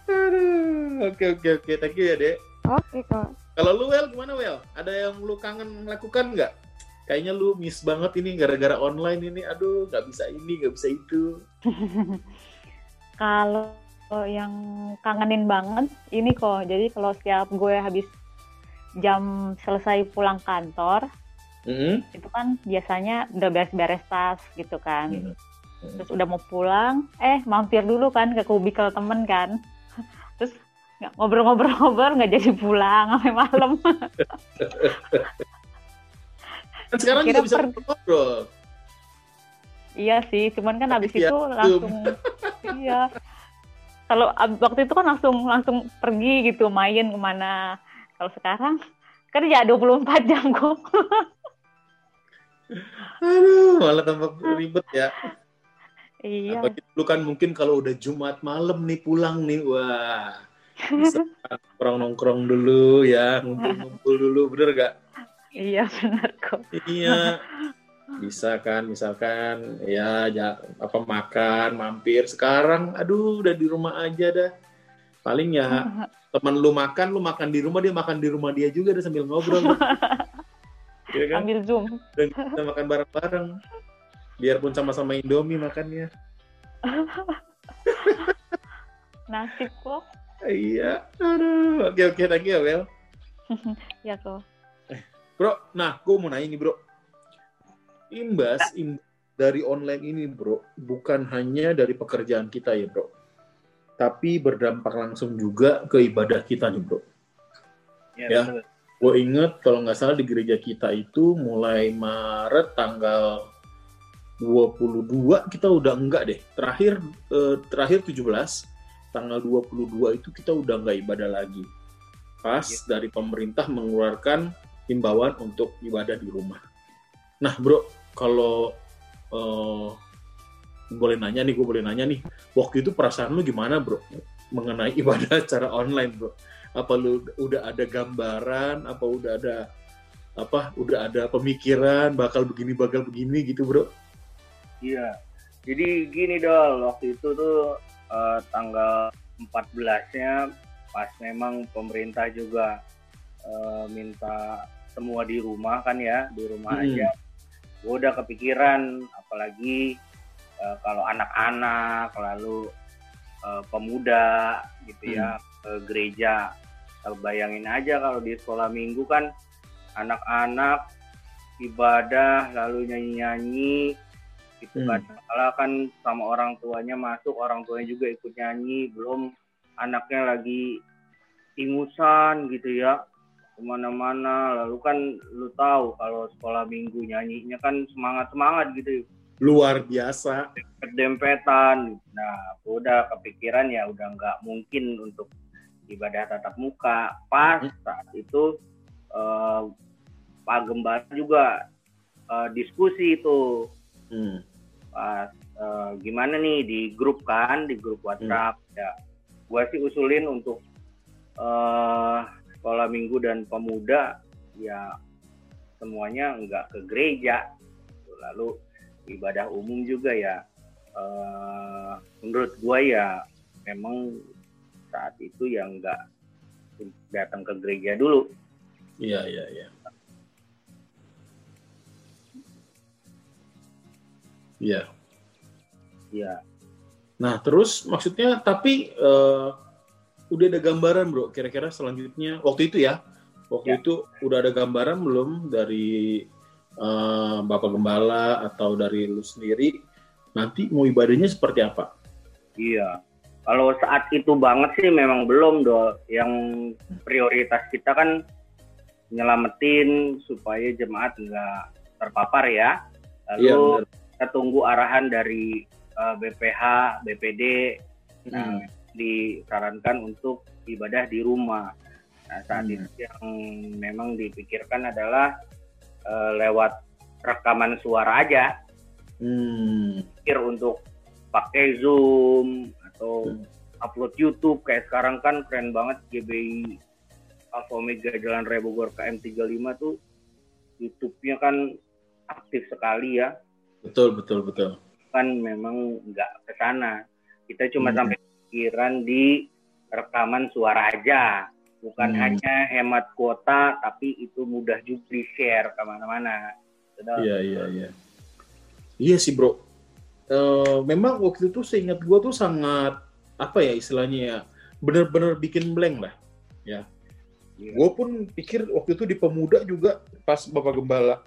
[SPEAKER 1] Aduh, Oke oke oke, thank you ya dek.
[SPEAKER 2] oke kok
[SPEAKER 1] Kalau lu Wel gimana Wel? Ada yang lu kangen lakukan nggak? Kayaknya lu miss banget ini gara-gara online ini. Aduh, nggak bisa ini, nggak bisa itu.
[SPEAKER 4] Kalau yang kangenin banget ini kok. Jadi kalau setiap gue habis jam selesai pulang kantor,
[SPEAKER 1] Mm-mm.
[SPEAKER 4] itu kan biasanya udah beres-beres tas gitu kan.
[SPEAKER 1] Mm.
[SPEAKER 4] Terus udah mau pulang, eh mampir dulu kan ke kubikel temen kan. Terus nggak ngobrol-ngobrol-ngobrol nggak jadi pulang sampai malam.
[SPEAKER 1] Kan sekarang
[SPEAKER 4] Kira
[SPEAKER 1] bisa
[SPEAKER 4] per-
[SPEAKER 1] ngobrol.
[SPEAKER 4] iya sih, cuman kan habis
[SPEAKER 1] Iya,
[SPEAKER 4] itu langsung iya. Kalau waktu itu kan langsung langsung pergi gitu main ke mana. Kalau sekarang kerja 24 jam kok.
[SPEAKER 1] Aduh, malah tambah ribet ya.
[SPEAKER 4] Iya.
[SPEAKER 1] Apalagi dulu kan mungkin kalau udah Jumat malam nih pulang nih, wah bisa nongkrong-nongkrong dulu ya, ngumpul-ngumpul dulu, bener gak?
[SPEAKER 4] Iya benar kok.
[SPEAKER 1] Iya, bisa kan, misalkan ya, ja- apa makan, mampir. Sekarang, aduh, udah di rumah aja dah. Paling ya teman lu makan, lu makan di rumah, dia makan di rumah dia juga, dia sambil ngobrol. Iya kan?
[SPEAKER 4] Ambil zoom.
[SPEAKER 1] Dan kita makan bareng-bareng. Biarpun sama-sama Indomie makannya.
[SPEAKER 4] Nasib kok.
[SPEAKER 1] Iya, aduh. Oke, oke, thank you ya, Wel.
[SPEAKER 4] Ya kok.
[SPEAKER 1] Bro, nah, gue mau nanya nih, bro. Imbas, imbas dari online ini, bro, bukan hanya dari pekerjaan kita ya, bro. Tapi berdampak langsung juga ke ibadah kita nih, bro. Ya.
[SPEAKER 3] betul.
[SPEAKER 1] Gue inget, kalau nggak salah di gereja kita itu mulai Maret tanggal 22 kita udah enggak deh. Terakhir eh, terakhir 17 tanggal 22 itu kita udah nggak ibadah lagi. Pas
[SPEAKER 3] Iya.
[SPEAKER 1] dari pemerintah mengeluarkan himbauan untuk ibadah di rumah. Nah, Bro, kalau eh, boleh nanya nih, gue boleh nanya nih. Waktu itu perasaan lu gimana, Bro? Mengenai ibadah secara online, Bro. Apa lu udah ada gambaran, apa udah ada apa udah ada pemikiran bakal begini bakal begini gitu bro
[SPEAKER 3] Iya. Jadi gini dol, waktu itu tuh eh, tanggal 14-nya pas memang pemerintah juga eh, minta semua di rumah kan ya, di rumah
[SPEAKER 1] Hmm.
[SPEAKER 3] aja. Gue udah kepikiran, apalagi eh, kalau anak-anak, lalu eh, pemuda gitu ya, ke gereja. Eh, Bayangin aja kalau di sekolah minggu kan anak-anak ibadah lalu nyanyi-nyanyi gitu
[SPEAKER 1] Hmm.
[SPEAKER 3] kan. Malah kan sama orang tuanya masuk orang tuanya juga ikut nyanyi. Belum anaknya lagi ingusan gitu ya ke mana-mana. Lalu kan lu tahu kalau sekolah minggu nyanyinya kan semangat semangat gitu
[SPEAKER 1] luar biasa.
[SPEAKER 3] Dempetan. Nah, udah kepikiran ya udah nggak mungkin untuk ibadah tatap muka. Pas
[SPEAKER 1] Hmm.
[SPEAKER 3] saat itu eh, Pak Gembala juga eh, diskusi itu
[SPEAKER 1] Hmm.
[SPEAKER 3] pas eh, gimana nih di grup kan di grup WhatsApp ya gua sih usulin untuk eh, sekolah minggu dan pemuda ya semuanya nggak ke gereja lalu ibadah umum juga ya eh, menurut gua ya memang saat itu ya nggak datang ke gereja dulu
[SPEAKER 1] Iya, iya, iya. Iya.
[SPEAKER 3] ya
[SPEAKER 1] Nah, terus maksudnya tapi eh, udah ada gambaran, Bro, kira-kira selanjutnya waktu itu ya. Waktu
[SPEAKER 3] Ya.
[SPEAKER 1] itu udah ada gambaran belum dari eh, Bapak Gembala atau dari lu sendiri nanti mau ibadahnya seperti apa?
[SPEAKER 3] Iya. Kalau saat itu banget sih memang belum do. Yang prioritas kita kan nyelamatin supaya jemaat nggak terpapar ya. Lalu
[SPEAKER 1] Iya,
[SPEAKER 3] kita tunggu arahan dari eh, BPH, BPD. Nah,
[SPEAKER 1] Hmm.
[SPEAKER 3] disarankan untuk ibadah di rumah. Nah, saat
[SPEAKER 1] Hmm.
[SPEAKER 3] itu yang memang dipikirkan adalah eh, lewat rekaman suara aja.
[SPEAKER 1] Hmm.
[SPEAKER 3] pikir untuk pakai Zoom atau
[SPEAKER 1] Hmm.
[SPEAKER 3] upload YouTube kayak sekarang kan keren banget GBI Alfa Omega Jalan Raya Bogor KM35 tuh YouTube-nya kan aktif sekali ya
[SPEAKER 1] Betul, betul, betul.
[SPEAKER 3] kan memang nggak ke sana kita cuma
[SPEAKER 1] Hmm.
[SPEAKER 3] sampai pikiran di rekaman suara aja bukan
[SPEAKER 1] Hmm.
[SPEAKER 3] hanya hemat kuota tapi itu mudah juga di share ke mana-mana.
[SPEAKER 1] Iya, iya, iya. Iya sih, Bro. Eh, memang waktu itu seingat gue tuh sangat apa ya istilahnya ya bener-bener bikin blank lah
[SPEAKER 3] Iya.
[SPEAKER 1] gue pun pikir waktu itu di pemuda juga pas bapak gembala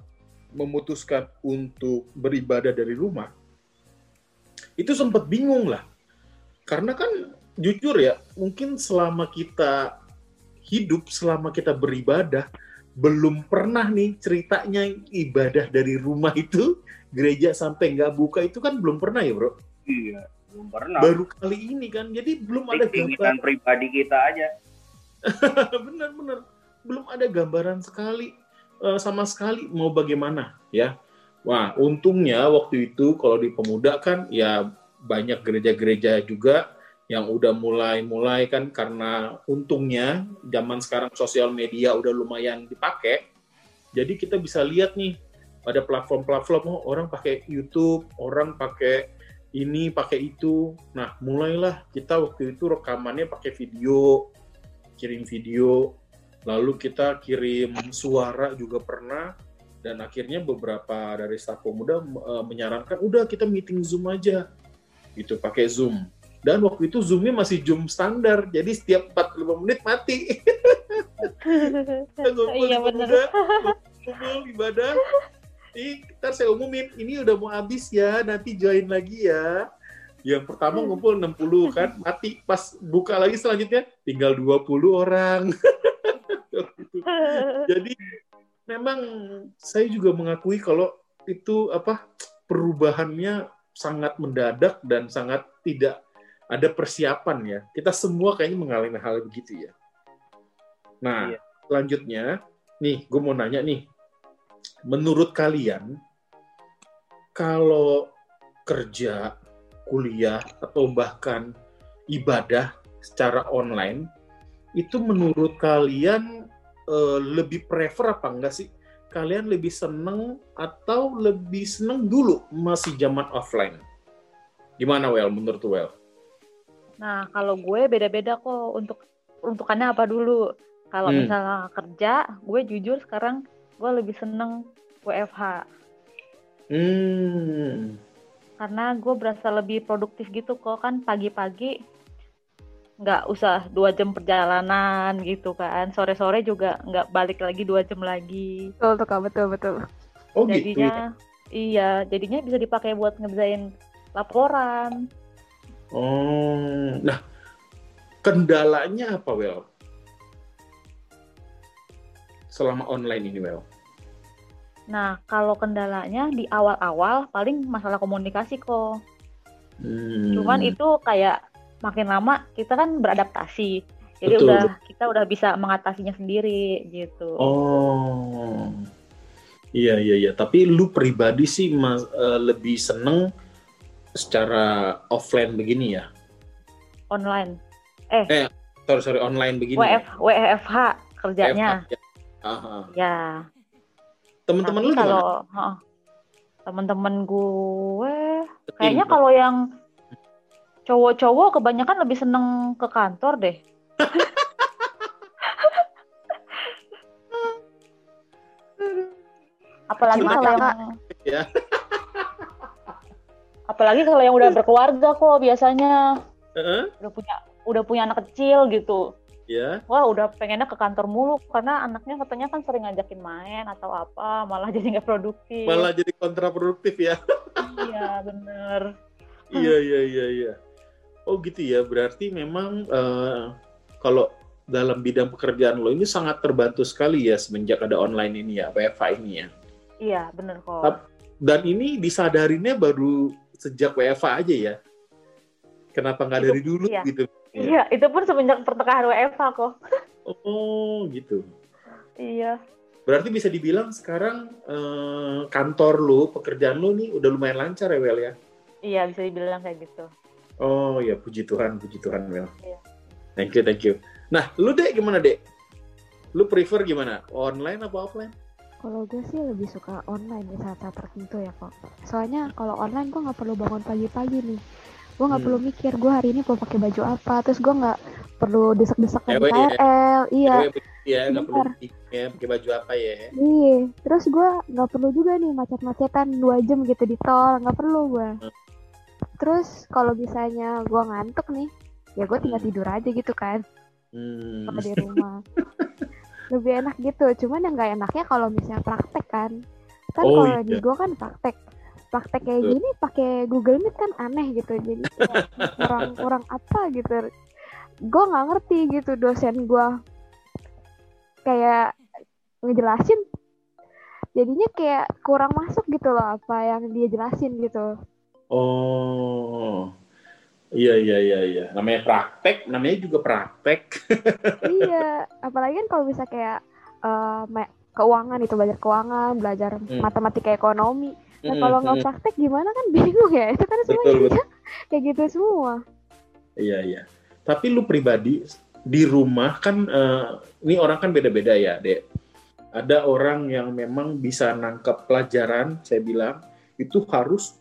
[SPEAKER 1] memutuskan untuk beribadah dari rumah itu sempat bingung lah karena kan jujur ya mungkin selama kita hidup selama kita beribadah belum pernah nih ceritanya ibadah dari rumah itu gereja sampai nggak buka itu kan belum pernah ya bro?
[SPEAKER 3] Iya belum pernah.
[SPEAKER 1] Baru kali ini kan jadi belum ada gambaran
[SPEAKER 3] pribadi kita aja.
[SPEAKER 1] Benar-benar belum ada gambaran sekali eh, sama sekali mau bagaimana ya. Wah untungnya waktu itu kalau di pemuda kan ya banyak gereja-gereja juga yang udah mulai-mulai kan karena untungnya zaman sekarang sosial media udah lumayan dipakai jadi kita bisa lihat nih pada platform-platform oh, orang pakai YouTube orang pakai ini pakai itu. Nah mulailah kita waktu itu rekamannya pakai video kirim video, lalu kita kirim suara juga pernah, dan akhirnya beberapa dari staf pemuda eh, menyarankan udah kita meeting zoom aja, gitu pakai zoom. Dan waktu itu zoomnya masih zoom standar, jadi setiap 45 menit mati. Ngumpul
[SPEAKER 4] Iya,
[SPEAKER 1] pemuda, ngumpul ibadah. Ih, ntar saya umumin, ini udah mau habis ya, nanti join lagi ya. Yang pertama ngumpul 60 kan, mati. Pas buka lagi selanjutnya, tinggal 20 orang. Jadi memang saya juga mengakui kalau itu apa perubahannya sangat mendadak dan sangat tidak ada persiapan ya. Kita semua kayaknya mengalami hal begitu ya. Nah,
[SPEAKER 3] Iya.
[SPEAKER 1] selanjutnya, nih gue mau nanya nih, menurut kalian kalau kerja, kuliah atau bahkan ibadah secara online itu menurut kalian eh, lebih prefer apa enggak sih? Kalian lebih seneng atau lebih seneng dulu masih zaman offline? Gimana Well menurut Well?
[SPEAKER 4] Nah, kalau gue beda-beda kok untuk untukannya apa dulu. Kalau
[SPEAKER 1] Hmm.
[SPEAKER 4] misalnya kerja, gue jujur sekarang gue lebih seneng WFH
[SPEAKER 1] Hmm,
[SPEAKER 4] karena gue berasa lebih produktif gitu kok kan pagi-pagi nggak usah dua jam perjalanan gitu kan sore-sore juga nggak balik lagi dua jam lagi
[SPEAKER 2] Betul tuh Kak, betul betul.
[SPEAKER 1] oh gitu ya.
[SPEAKER 4] jadinya iya jadinya bisa dipakai buat ngerjain laporan
[SPEAKER 1] Oh, nah kendalanya apa Well? Selama online ini Well?
[SPEAKER 4] Nah, kalau kendalanya di awal-awal paling masalah komunikasi kok.
[SPEAKER 1] Hmm.
[SPEAKER 4] Cuman itu kayak makin lama kita kan beradaptasi. Jadi
[SPEAKER 1] Betul.
[SPEAKER 4] udah kita udah bisa mengatasinya sendiri gitu.
[SPEAKER 1] Oh. Iya iya iya, tapi lu pribadi sih mas, eh, lebih seneng secara offline begini ya.
[SPEAKER 4] Online.
[SPEAKER 1] Sorry sorry online begini.
[SPEAKER 4] WF WFH kerjanya.
[SPEAKER 1] ya. Aha.
[SPEAKER 4] Ya.
[SPEAKER 1] Temen-temen
[SPEAKER 4] Tapi
[SPEAKER 1] lu
[SPEAKER 4] kalau heeh, temen-temen gue kayaknya kalau yang cowok-cowok kebanyakan lebih seneng ke kantor deh. Apalagi kalau yang
[SPEAKER 1] Ya.
[SPEAKER 4] Apalagi kalau yang udah berkeluarga kok biasanya
[SPEAKER 1] Heeh,
[SPEAKER 4] udah punya udah punya anak kecil gitu.
[SPEAKER 1] ya.
[SPEAKER 4] Wah udah pengennya ke kantor mulu karena anaknya katanya kan sering ngajakin main atau apa malah jadi nggak produktif.
[SPEAKER 1] Malah jadi kontraproduktif ya.
[SPEAKER 4] Iya bener.
[SPEAKER 1] Iya iya iya iya. Oh gitu ya. Berarti memang eh, kalau dalam bidang pekerjaan lo ini sangat terbantu sekali ya semenjak ada online ini ya, WFH ini ya.
[SPEAKER 4] Iya bener kok.
[SPEAKER 1] Dan ini disadarinnya baru sejak WFH aja ya. Kenapa nggak dari dulu
[SPEAKER 4] iya.
[SPEAKER 1] gitu?
[SPEAKER 4] Iya, itu pun semenjak pertengahan WFH kok.
[SPEAKER 1] Oh gitu.
[SPEAKER 4] Iya.
[SPEAKER 1] Berarti bisa dibilang sekarang eh, kantor lo, pekerjaan lo nih udah lumayan lancar ya Wel ya?
[SPEAKER 4] Iya, bisa dibilang kayak gitu.
[SPEAKER 1] Oh ya puji Tuhan, puji Tuhan Wel.
[SPEAKER 4] Iya.
[SPEAKER 1] Thank you, thank you. Nah, lu dek gimana dek? Lu prefer gimana? Online apa offline?
[SPEAKER 2] Kalau gue sih lebih suka online di saat-saat tertentu ya kok. Soalnya kalau online gue nggak perlu bangun pagi-pagi nih. Gue nggak
[SPEAKER 1] Hmm.
[SPEAKER 2] perlu mikir gue hari ini mau pakai baju apa. Terus gue nggak perlu desek-desek di
[SPEAKER 1] Cewek ya.
[SPEAKER 2] KRL. Iya.
[SPEAKER 1] Cewek begitu ya, nggak perlu ya, pakai baju apa ya?
[SPEAKER 2] Iya. Terus gue nggak perlu juga nih macet-macetan dua jam gitu di tol. Nggak perlu gue.
[SPEAKER 1] Hmm.
[SPEAKER 2] Terus kalau misalnya gue ngantuk nih, ya gue tinggal
[SPEAKER 1] Hmm.
[SPEAKER 2] tidur aja gitu kan.
[SPEAKER 1] Hmm.
[SPEAKER 2] Di rumah. Lebih enak gitu. Cuman yang nggak enaknya kalau misalnya praktek kan. Kan
[SPEAKER 1] Oh,
[SPEAKER 2] kalau di
[SPEAKER 1] iya.
[SPEAKER 2] gue kan praktek. Praktek kayak
[SPEAKER 1] Betul.
[SPEAKER 2] gini pakai Google Meet kan aneh gitu. Jadi kayak kurang kurang apa gitu. Gue nggak ngerti gitu dosen gue kayak ngejelasin. Jadinya kayak kurang masuk gitu loh apa yang dia jelasin gitu.
[SPEAKER 1] Oh. Iya iya iya iya. Namanya praktek, namanya juga praktek.
[SPEAKER 2] iya, apalagi kan kalau bisa kayak me- keuangan itu belajar keuangan, belajar
[SPEAKER 1] Hmm.
[SPEAKER 2] matematika ekonomi. Nah,
[SPEAKER 1] Hmm,
[SPEAKER 2] kalau nggak
[SPEAKER 1] hmm.
[SPEAKER 2] praktek gimana kan bingung ya. Itu kan semua
[SPEAKER 1] Betul,
[SPEAKER 2] kayak gitu semua.
[SPEAKER 1] Iya iya. Tapi lu pribadi di rumah kan eh, ini orang kan beda-beda ya, Dek. Ada orang yang memang bisa nangkap pelajaran, saya bilang itu harus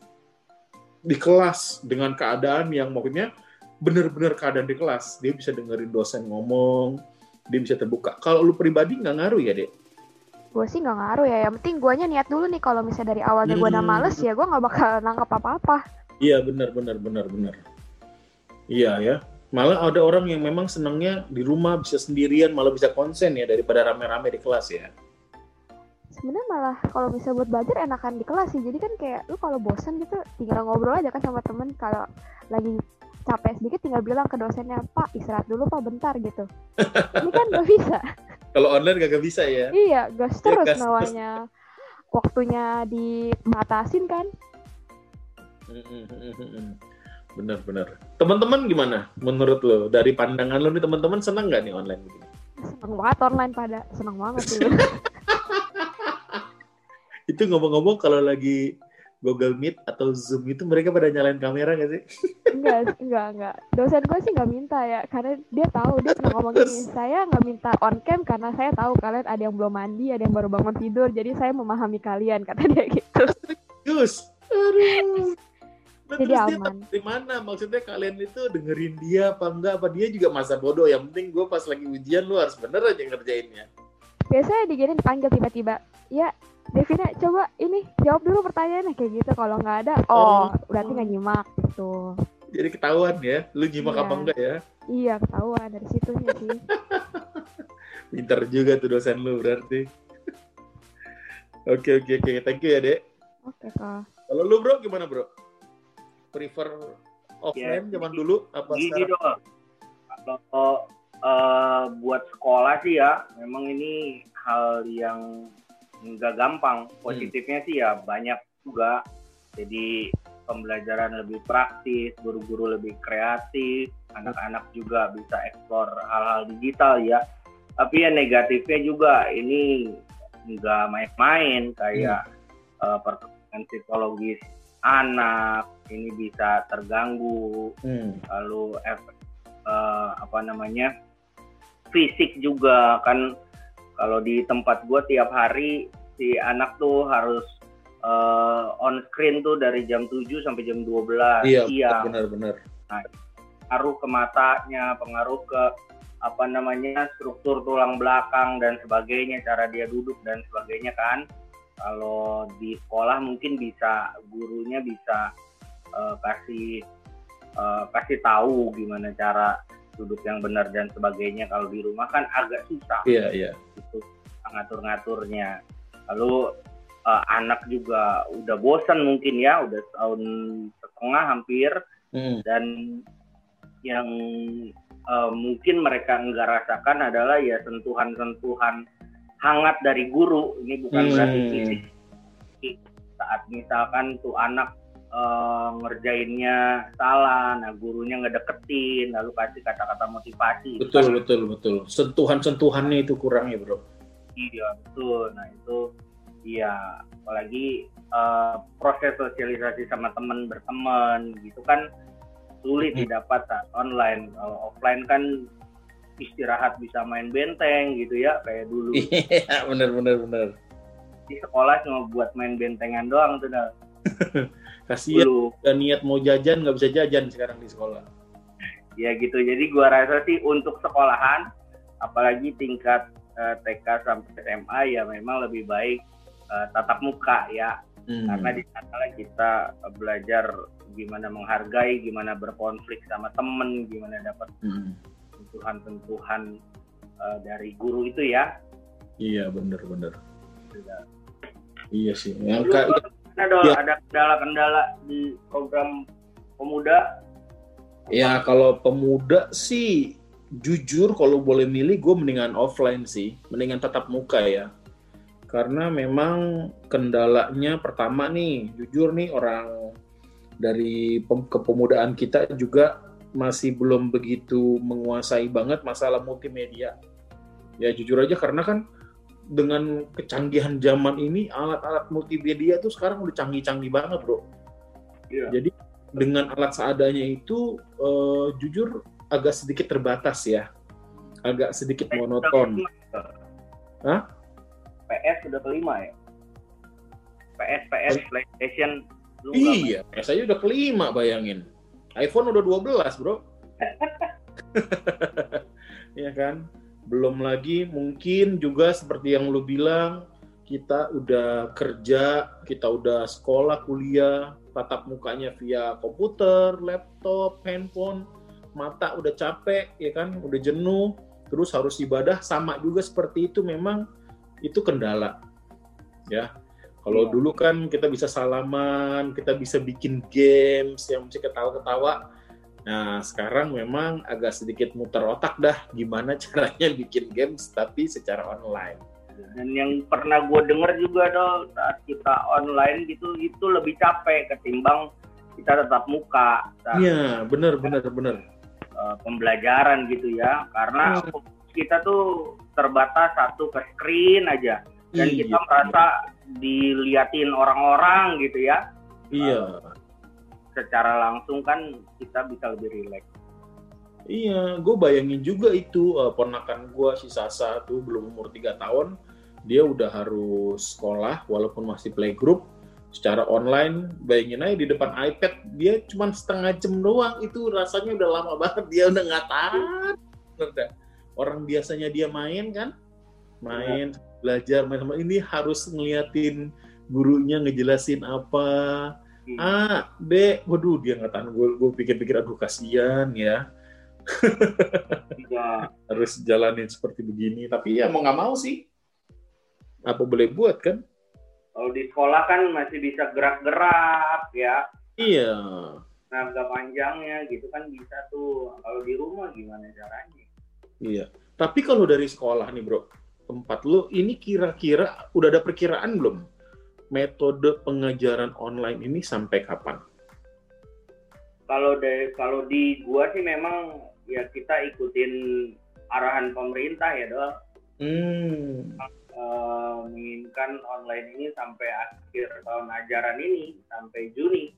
[SPEAKER 1] di kelas dengan keadaan yang maksudnya benar-benar keadaan di kelas. Dia bisa dengerin dosen ngomong, dia bisa terbuka. Kalau lu pribadi nggak ngaruh ya, Dek?
[SPEAKER 2] Gue sih nggak ngaruh ya. Yang penting guanya niat dulu nih. Kalau misalnya dari awalnya gue udah
[SPEAKER 1] Hmm.
[SPEAKER 2] males ya gue nggak bakal nangkep apa-apa.
[SPEAKER 1] Iya benar benar benar benar. Iya ya. Malah ada orang yang memang senangnya di rumah bisa sendirian malah bisa konsen ya daripada rame-rame di kelas ya.
[SPEAKER 2] Sebenarnya malah kalau misalnya buat belajar enakan di kelas sih. Jadi kan kayak lu kalau bosan gitu tinggal ngobrol aja kan sama temen. Kalau lagi capek sedikit tinggal bilang ke dosennya Pak istirahat dulu Pak bentar gitu. Ini kan nggak bisa.
[SPEAKER 1] Kalau online gak bisa ya.
[SPEAKER 2] Iya, gas terus
[SPEAKER 1] gas terus.
[SPEAKER 2] namanya. Waktunya dibatasin kan?
[SPEAKER 1] Benar-benar. Teman-teman gimana menurut lo? Dari pandangan lo nih teman-teman senang nggak nih online begini?
[SPEAKER 2] Seneng banget online pada, seneng banget sih.
[SPEAKER 1] Itu ngomong-ngomong kalau lagi Google Meet atau Zoom itu mereka pada nyalain kamera nggak sih?
[SPEAKER 2] enggak, enggak, enggak. Dosen gue sih nggak minta ya, karena dia tahu dia pernah ngomong gini, saya nggak minta on cam karena saya tahu kalian ada yang belum mandi, ada yang baru bangun tidur, jadi saya memahami kalian kata dia gitu.
[SPEAKER 1] Gus. Aduh. Nah,
[SPEAKER 2] Jadi
[SPEAKER 1] terus dia
[SPEAKER 2] aman.
[SPEAKER 1] tahu dari mana? Maksudnya kalian itu dengerin dia apa enggak? Apa dia juga masa bodoh? Yang penting gue pas lagi ujian lu harus bener aja ngerjainnya.
[SPEAKER 2] Biasanya digini dipanggil tiba-tiba, ya Devina coba ini jawab dulu pertanyaannya kayak gitu. Kalau nggak ada, oh,
[SPEAKER 1] Oh.
[SPEAKER 2] berarti nggak nyimak gitu.
[SPEAKER 1] Jadi ketahuan ya, lu nyimak
[SPEAKER 2] Iya.
[SPEAKER 1] apa enggak ya?
[SPEAKER 2] Iya ketahuan dari situnya sih.
[SPEAKER 1] Pinter juga tuh dosen lu berarti. Oke oke oke, thank you ya dek.
[SPEAKER 2] Oke kak.
[SPEAKER 1] Kalau lu bro gimana bro? Prefer offline
[SPEAKER 3] Ya,
[SPEAKER 1] zaman dulu apa
[SPEAKER 3] Gini
[SPEAKER 1] sekarang?
[SPEAKER 3] dong, kalau eh, buat sekolah sih ya, memang ini hal yang nggak gampang. Positifnya sih ya banyak juga. Jadi pembelajaran lebih praktis, guru-guru lebih kreatif, anak-anak juga bisa eksplor hal-hal digital ya. Tapi ya negatifnya juga ini nggak main-main kayak uh, perkembangan psikologis anak ini bisa terganggu,
[SPEAKER 1] Hmm.
[SPEAKER 3] lalu efek uh, apa namanya fisik juga kan kalau di tempat gue tiap hari si anak tuh harus uh, on screen tuh dari jam 7 sampai jam 12
[SPEAKER 1] Iya,
[SPEAKER 3] siang
[SPEAKER 1] benar-benar.
[SPEAKER 3] pengaruh ke matanya, pengaruh ke apa namanya struktur tulang belakang dan sebagainya, cara dia duduk dan sebagainya kan. Kalau di sekolah mungkin bisa gurunya bisa eh, kasih eh, kasih tahu gimana cara duduk yang benar dan sebagainya. Kalau di rumah kan agak susah
[SPEAKER 1] Iya, iya.
[SPEAKER 3] itu ngatur-ngaturnya. Lalu eh, anak juga udah bosan mungkin ya, udah tahun setengah hampir
[SPEAKER 1] Hmm.
[SPEAKER 3] dan yang eh, mungkin mereka nggak rasakan adalah ya sentuhan-sentuhan hangat dari guru ini bukan
[SPEAKER 1] Hmm.
[SPEAKER 3] berarti fisik saat misalkan tuh anak eh, ngerjainnya salah nah gurunya ngedeketin lalu kasih kata-kata motivasi
[SPEAKER 1] Betul,
[SPEAKER 3] kan
[SPEAKER 1] betul, betul. Sentuhan-sentuhannya itu kurang ya, Bro.
[SPEAKER 3] Iya betul. Nah itu iya apalagi eh, proses sosialisasi sama teman berteman gitu kan sulit
[SPEAKER 1] Hmm.
[SPEAKER 3] didapat saat online. Kalau offline kan istirahat bisa main benteng gitu ya kayak dulu
[SPEAKER 1] Iya, benar, benar, benar.
[SPEAKER 3] di sekolah cuma buat main bentengan doang tuh.
[SPEAKER 1] Kasihan udah niat mau jajan nggak bisa jajan sekarang di sekolah.
[SPEAKER 3] Ya gitu. Jadi gua rasa sih untuk sekolahan apalagi tingkat eh, TK sampai SMA ya memang lebih baik eh, tatap muka ya
[SPEAKER 1] Hmm.
[SPEAKER 3] karena di sana kita belajar gimana menghargai, gimana berkonflik sama temen, gimana dapat
[SPEAKER 1] Hmm.
[SPEAKER 3] sentuhan-sentuhan uh, dari guru itu ya.
[SPEAKER 1] Iya, benar, benar. Iya sih. Yang
[SPEAKER 3] Dulu ada
[SPEAKER 1] Ya.
[SPEAKER 3] ada kendala-kendala di program pemuda.
[SPEAKER 1] Ya kalau pemuda sih jujur kalau boleh milih gue mendingan offline sih, mendingan tatap muka ya. Karena memang kendalanya pertama nih, jujur nih orang dari pem- kepemudaan kita juga masih belum begitu menguasai banget masalah multimedia. Ya jujur aja karena kan dengan kecanggihan zaman ini alat-alat multimedia tuh sekarang udah canggih-canggih banget bro.
[SPEAKER 3] Iya.
[SPEAKER 1] Jadi dengan alat seadanya itu eh, jujur agak sedikit terbatas ya, agak sedikit monoton. Hah?
[SPEAKER 3] PS sudah kelima ya. PS PS PlayStation lu nggak main.
[SPEAKER 1] Iya, saya udah kelima bayangin. iPhone udah 12 bro. Iya kan? Belum lagi mungkin juga seperti yang lu bilang, kita udah kerja, kita udah sekolah, kuliah, tatap mukanya via komputer, laptop, handphone, mata udah capek, ya kan? Udah jenuh, terus harus ibadah sama juga seperti itu memang itu kendala. Ya. Kalau
[SPEAKER 3] Iya.
[SPEAKER 1] dulu kan kita bisa salaman, kita bisa bikin games yang bisa ketawa-ketawa. Nah, sekarang memang agak sedikit muter otak dah gimana caranya bikin games tapi secara online.
[SPEAKER 3] Dan yang pernah gue denger juga dong saat kita online gitu itu lebih capek ketimbang kita tetap muka
[SPEAKER 1] Iya, bener, bener, bener.
[SPEAKER 3] eh, pembelajaran gitu ya karena
[SPEAKER 1] Hmm.
[SPEAKER 3] fokus kita tuh terbatas satu ke screen aja dan
[SPEAKER 1] Iya,
[SPEAKER 3] kita merasa diliatin orang-orang gitu ya
[SPEAKER 1] Iya,
[SPEAKER 3] secara langsung kan kita bisa lebih rileks.
[SPEAKER 1] iya. Gue bayangin juga itu eh, ponakan gue si Sasa tuh belum umur 3 tahun, dia udah harus sekolah walaupun masih playgroup secara online. Bayangin aja di depan iPad dia cuma setengah jam doang itu rasanya udah lama banget dia udah nggak tahan. Orang biasanya dia main kan, main belajar main sama ini harus ngeliatin gurunya ngejelasin apa A, B, waduh dia nggak tahan gue gue pikir-pikir aduh kasihan ya.
[SPEAKER 3] Iya.
[SPEAKER 1] harus jalanin seperti begini tapi ya mau nggak mau sih. Apa boleh buat kan?
[SPEAKER 3] Kalau di sekolah kan masih bisa gerak-gerak ya,
[SPEAKER 1] iya.
[SPEAKER 3] Tenaga panjangnya gitu kan bisa tuh. Kalau di rumah gimana caranya?
[SPEAKER 1] iya. Tapi kalau dari sekolah nih bro tempat lu ini kira-kira udah ada perkiraan belum metode pengajaran online ini sampai kapan?
[SPEAKER 3] Kalau dari kalau di gua sih memang ya kita ikutin arahan pemerintah ya doang.
[SPEAKER 1] Hmm.
[SPEAKER 3] Uh, menginginkan online ini sampai akhir tahun ajaran ini sampai Juni.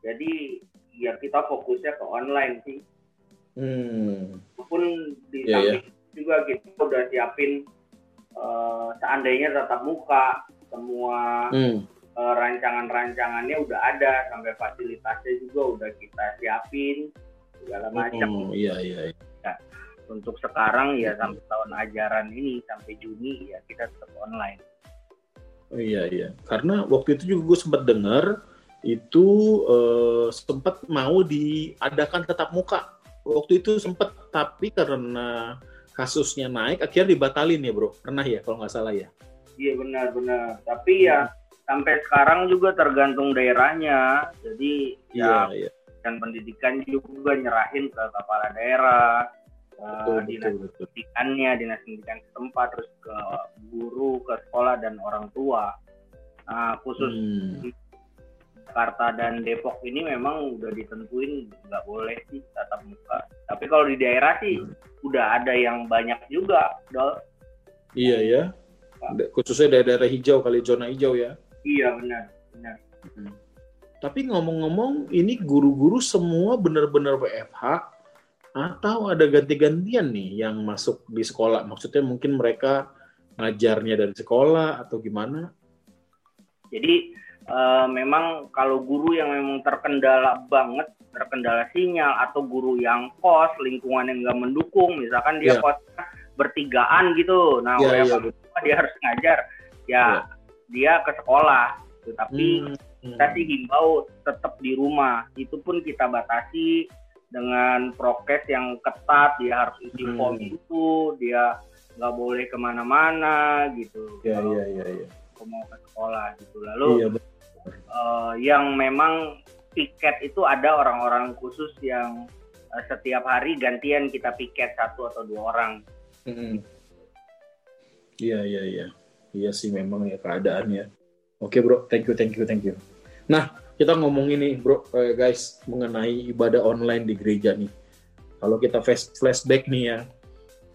[SPEAKER 3] Jadi ya kita fokusnya ke online sih.
[SPEAKER 1] Hmm.
[SPEAKER 3] Walaupun di
[SPEAKER 1] Iya,
[SPEAKER 3] samping juga kita udah siapin uh, seandainya tatap muka semua
[SPEAKER 1] Hmm.
[SPEAKER 3] uh, rancangan-rancangannya udah ada sampai fasilitasnya juga udah kita siapin segala macam.
[SPEAKER 1] Oh, iya iya. iya.
[SPEAKER 3] Untuk sekarang ya sampai tahun ajaran ini sampai Juni ya kita tetap online.
[SPEAKER 1] Oh, iya iya. Karena waktu itu juga gue sempat dengar itu eh, sempat mau diadakan tetap muka. Waktu itu sempat tapi karena kasusnya naik akhirnya dibatalin ya bro. Pernah ya kalau nggak salah ya.
[SPEAKER 3] Iya benar-benar. Tapi ya sampai sekarang juga tergantung daerahnya. Jadi ya
[SPEAKER 1] Iya iya.
[SPEAKER 3] dan pendidikan juga nyerahin ke kepala daerah,
[SPEAKER 1] Betul
[SPEAKER 3] ke dinas
[SPEAKER 1] betul
[SPEAKER 3] pendidikannya, dinas pendidikan setempat, terus ke guru, ke sekolah dan orang tua. Nah, khusus
[SPEAKER 1] Hmm.
[SPEAKER 3] Jakarta dan Depok ini memang udah ditentuin nggak boleh sih tatap muka. Tapi kalau di daerah sih udah ada yang banyak juga, Dol.
[SPEAKER 1] Iya ya. Khususnya daerah-daerah hijau kali zona hijau ya.
[SPEAKER 3] Iya benar, benar.
[SPEAKER 1] Tapi ngomong-ngomong, ini guru-guru semua benar-benar WFH atau ada ganti-gantian nih yang masuk di sekolah? Maksudnya mungkin mereka ngajarnya dari sekolah atau gimana?
[SPEAKER 3] Jadi eh, memang kalau guru yang memang terkendala banget, terkendala sinyal atau guru yang kos, lingkungan yang nggak mendukung, misalkan dia
[SPEAKER 1] Iya.
[SPEAKER 3] kos bertigaan gitu, nah
[SPEAKER 1] Iya, iya,
[SPEAKER 3] WFH dia harus ngajar, ya dia ke sekolah. Gitu. Tapi
[SPEAKER 1] Hmm,
[SPEAKER 3] kita sih himbau tetap di rumah. Itu pun kita batasi dengan prokes yang ketat. Dia harus isi
[SPEAKER 1] Hmm.
[SPEAKER 3] form itu, dia nggak boleh ke mana-mana gitu.
[SPEAKER 1] Iya, iya, iya, iya.
[SPEAKER 3] mau ke sekolah gitu. Lalu
[SPEAKER 1] Iya, betul.
[SPEAKER 3] eh, yang memang piket itu ada orang-orang khusus yang eh, setiap hari gantian kita piket satu atau dua orang.
[SPEAKER 1] Hmm. Iya, iya, iya. Iya sih memang ya keadaannya. Oke bro, thank you, thank you, thank you. Nah, kita ngomong ini bro, eh, guys, mengenai ibadah online di gereja nih. Kalau kita flash- flashback nih ya,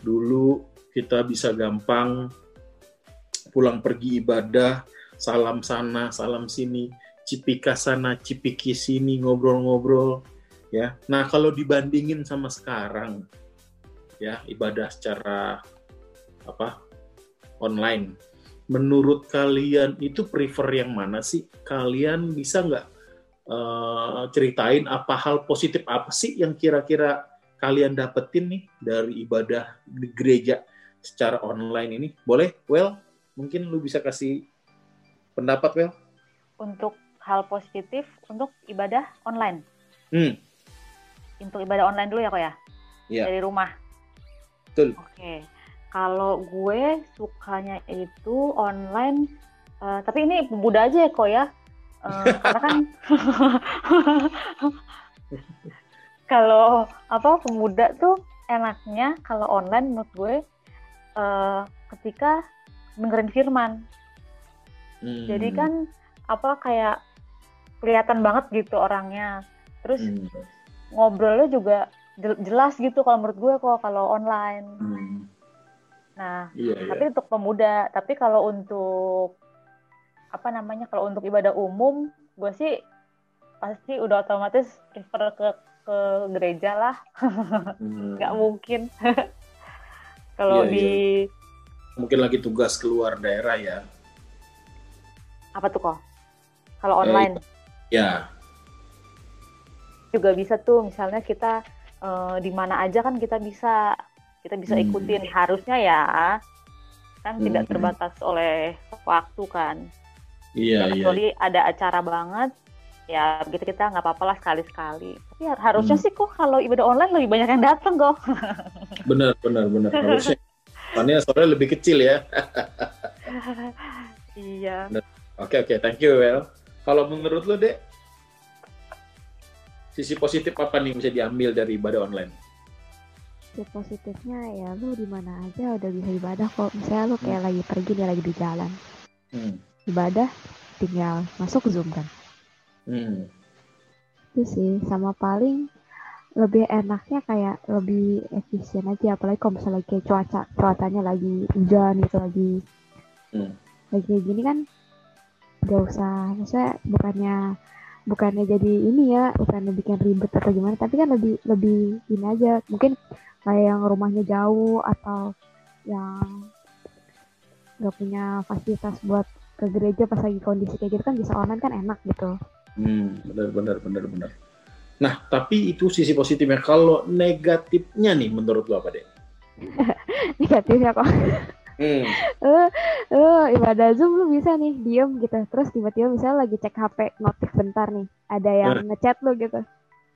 [SPEAKER 1] dulu kita bisa gampang pulang pergi ibadah, salam sana, salam sini, cipika sana, cipiki sini, ngobrol-ngobrol, ya. Nah, kalau dibandingin sama sekarang, ya ibadah secara apa online. Menurut kalian itu prefer yang mana sih? Kalian bisa nggak eh, ceritain apa hal positif apa sih yang kira-kira kalian dapetin nih dari ibadah di gereja secara online ini? Boleh? Well, mungkin lu bisa kasih pendapat, Well?
[SPEAKER 4] Untuk hal positif untuk ibadah online.
[SPEAKER 1] Hmm,
[SPEAKER 4] Untuk ibadah online dulu ya kok ya?
[SPEAKER 1] Iya.
[SPEAKER 4] Dari rumah.
[SPEAKER 1] Betul.
[SPEAKER 4] Oke. Kalau gue sukanya itu online, eh, tapi ini pemuda aja ya kok ya. Eh, karena kan kalau apa pemuda tuh enaknya kalau online menurut gue eh, ketika dengerin firman.
[SPEAKER 1] Hmm,
[SPEAKER 4] Jadi kan apa kayak kelihatan banget gitu orangnya. Terus
[SPEAKER 1] hmm,
[SPEAKER 4] ngobrolnya juga jelas gitu kalau menurut gue kok kalau online.
[SPEAKER 1] hmm,
[SPEAKER 4] Nah,
[SPEAKER 1] iya, iya.
[SPEAKER 4] tapi untuk pemuda. Tapi kalau untuk apa namanya? Kalau untuk ibadah umum, gue sih pasti udah otomatis prefer ke ke gereja lah.
[SPEAKER 1] Hmm.
[SPEAKER 4] Nggak mungkin. kalau
[SPEAKER 1] Iya,
[SPEAKER 4] di
[SPEAKER 1] Mungkin lagi tugas keluar daerah ya.
[SPEAKER 4] apa tuh kok? Kalau
[SPEAKER 1] Eh,
[SPEAKER 4] online
[SPEAKER 1] Ya,
[SPEAKER 4] juga bisa tuh. Misalnya kita eh, di mana aja kan kita bisa kita bisa
[SPEAKER 1] Hmm.
[SPEAKER 4] ikutin. Harusnya ya kan tidak
[SPEAKER 1] Hmm.
[SPEAKER 4] terbatas oleh waktu kan.
[SPEAKER 1] iya,
[SPEAKER 4] Ya,
[SPEAKER 1] iya.
[SPEAKER 4] kecuali ada acara banget ya begitu kita nggak apa-apa lah sekali-sekali tapi ya, harusnya
[SPEAKER 1] Hmm.
[SPEAKER 4] sih kok kalau ibadah online lebih banyak yang datang kok
[SPEAKER 1] Benar, benar, benar. Harusnya. Soalnya soalnya lebih kecil ya.
[SPEAKER 4] iya
[SPEAKER 1] Oke, oke. Thank you, Well. Kalau menurut lo, Dek, sisi positif apa nih yang bisa diambil dari ibadah online?
[SPEAKER 2] sisi positifnya ya lu di mana aja udah bisa ibadah kok misalnya lu kayak lagi pergi nih lagi di jalan
[SPEAKER 1] Hmm.
[SPEAKER 2] ibadah tinggal masuk zoom kan
[SPEAKER 1] Hmm.
[SPEAKER 2] itu sih sama paling lebih enaknya kayak lebih efisien aja apalagi kalau misalnya kayak cuaca cuacanya lagi hujan gitu lagi
[SPEAKER 1] Hmm.
[SPEAKER 2] lagi kayak gini kan gak usah maksudnya bukannya bukannya jadi ini ya bukannya bikin ribet atau gimana tapi kan lebih lebih ini aja mungkin kayak yang rumahnya jauh atau yang nggak punya fasilitas buat ke gereja pas lagi kondisi kayak gitu kan bisa online kan enak gitu
[SPEAKER 1] Hmm, benar benar benar benar. Nah, tapi itu sisi positifnya. Kalau negatifnya nih menurut lo apa deh?
[SPEAKER 2] negatifnya kok
[SPEAKER 1] Hmm.
[SPEAKER 2] eh eh ibadah zoom lu bisa nih diem gitu terus tiba-tiba misalnya lagi cek HP notif bentar nih ada yang ngechat lu gitu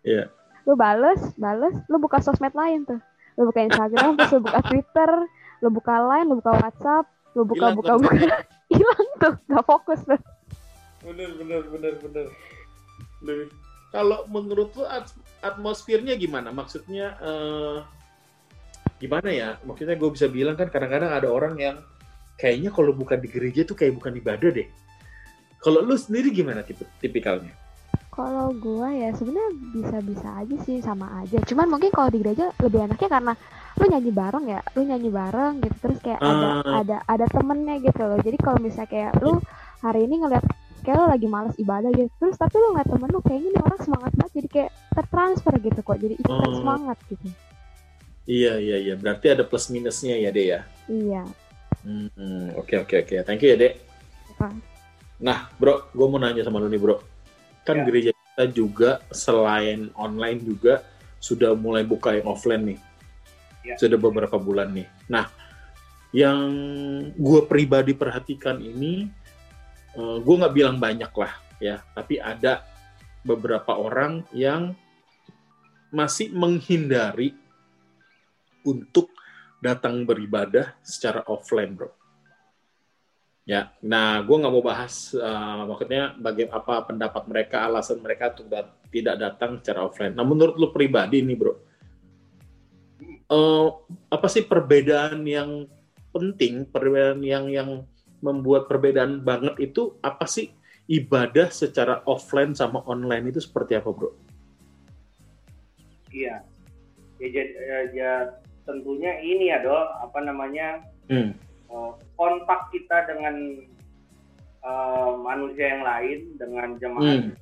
[SPEAKER 1] Iya.
[SPEAKER 2] lu bales bales lu buka sosmed lain tuh lu buka Instagram terus lu buka Twitter lu buka Line lu buka WhatsApp lu buka
[SPEAKER 1] Hilang
[SPEAKER 2] buka buka hilang tuh nggak fokus tuh
[SPEAKER 1] benar benar benar. Lebih- Kalau menurut lo at- atmosfernya gimana? Maksudnya eh, gimana ya? Maksudnya gue bisa bilang kan kadang-kadang ada orang yang kayaknya kalau bukan di gereja tuh kayak bukan ibadah deh. Kalau lu sendiri gimana tipe tipikalnya?
[SPEAKER 2] kalau gua ya sebenarnya bisa-bisa aja sih sama aja cuman mungkin kalau di gereja lebih enaknya karena lu nyanyi bareng ya lu nyanyi bareng gitu terus kayak ada
[SPEAKER 1] Ah.
[SPEAKER 2] ada ada temennya gitu loh jadi kalau misalnya kayak lu hari ini ngeliat kayak lu lagi males ibadah gitu terus tapi lu ngeliat temen lu kayaknya nih orang semangat banget jadi kayak tertransfer gitu kok jadi ikutan
[SPEAKER 1] Oh.
[SPEAKER 2] semangat gitu
[SPEAKER 1] Iya iya iya. Berarti ada plus minusnya ya deh ya.
[SPEAKER 2] iya
[SPEAKER 1] Hmm. Oke oke oke. Thank you ya dek.
[SPEAKER 2] Apa?
[SPEAKER 1] Nah, bro, gue mau nanya sama lu nih, bro. Kan
[SPEAKER 3] Ya.
[SPEAKER 1] gereja kita juga selain online juga sudah mulai buka yang offline nih.
[SPEAKER 3] Ya.
[SPEAKER 1] Sudah beberapa bulan nih. Nah, yang gue pribadi perhatikan ini, gue nggak bilang banyak lah ya, tapi ada beberapa orang yang masih menghindari untuk datang beribadah secara offline, bro. Ya, nah gue nggak mau bahas uh, maksudnya bagaimana apa pendapat mereka, alasan mereka untuk dat- tidak datang secara offline. Nah, menurut lu pribadi nih, bro, eh, apa sih perbedaan yang penting, perbedaan yang yang membuat perbedaan banget itu apa sih ibadah secara offline sama online itu seperti apa, bro?
[SPEAKER 3] Iya. Ya, ya, ya, tentunya ini ya dol apa namanya
[SPEAKER 1] Hmm.
[SPEAKER 3] eh, kontak kita dengan eh, manusia yang lain dengan jemaat
[SPEAKER 1] Hmm.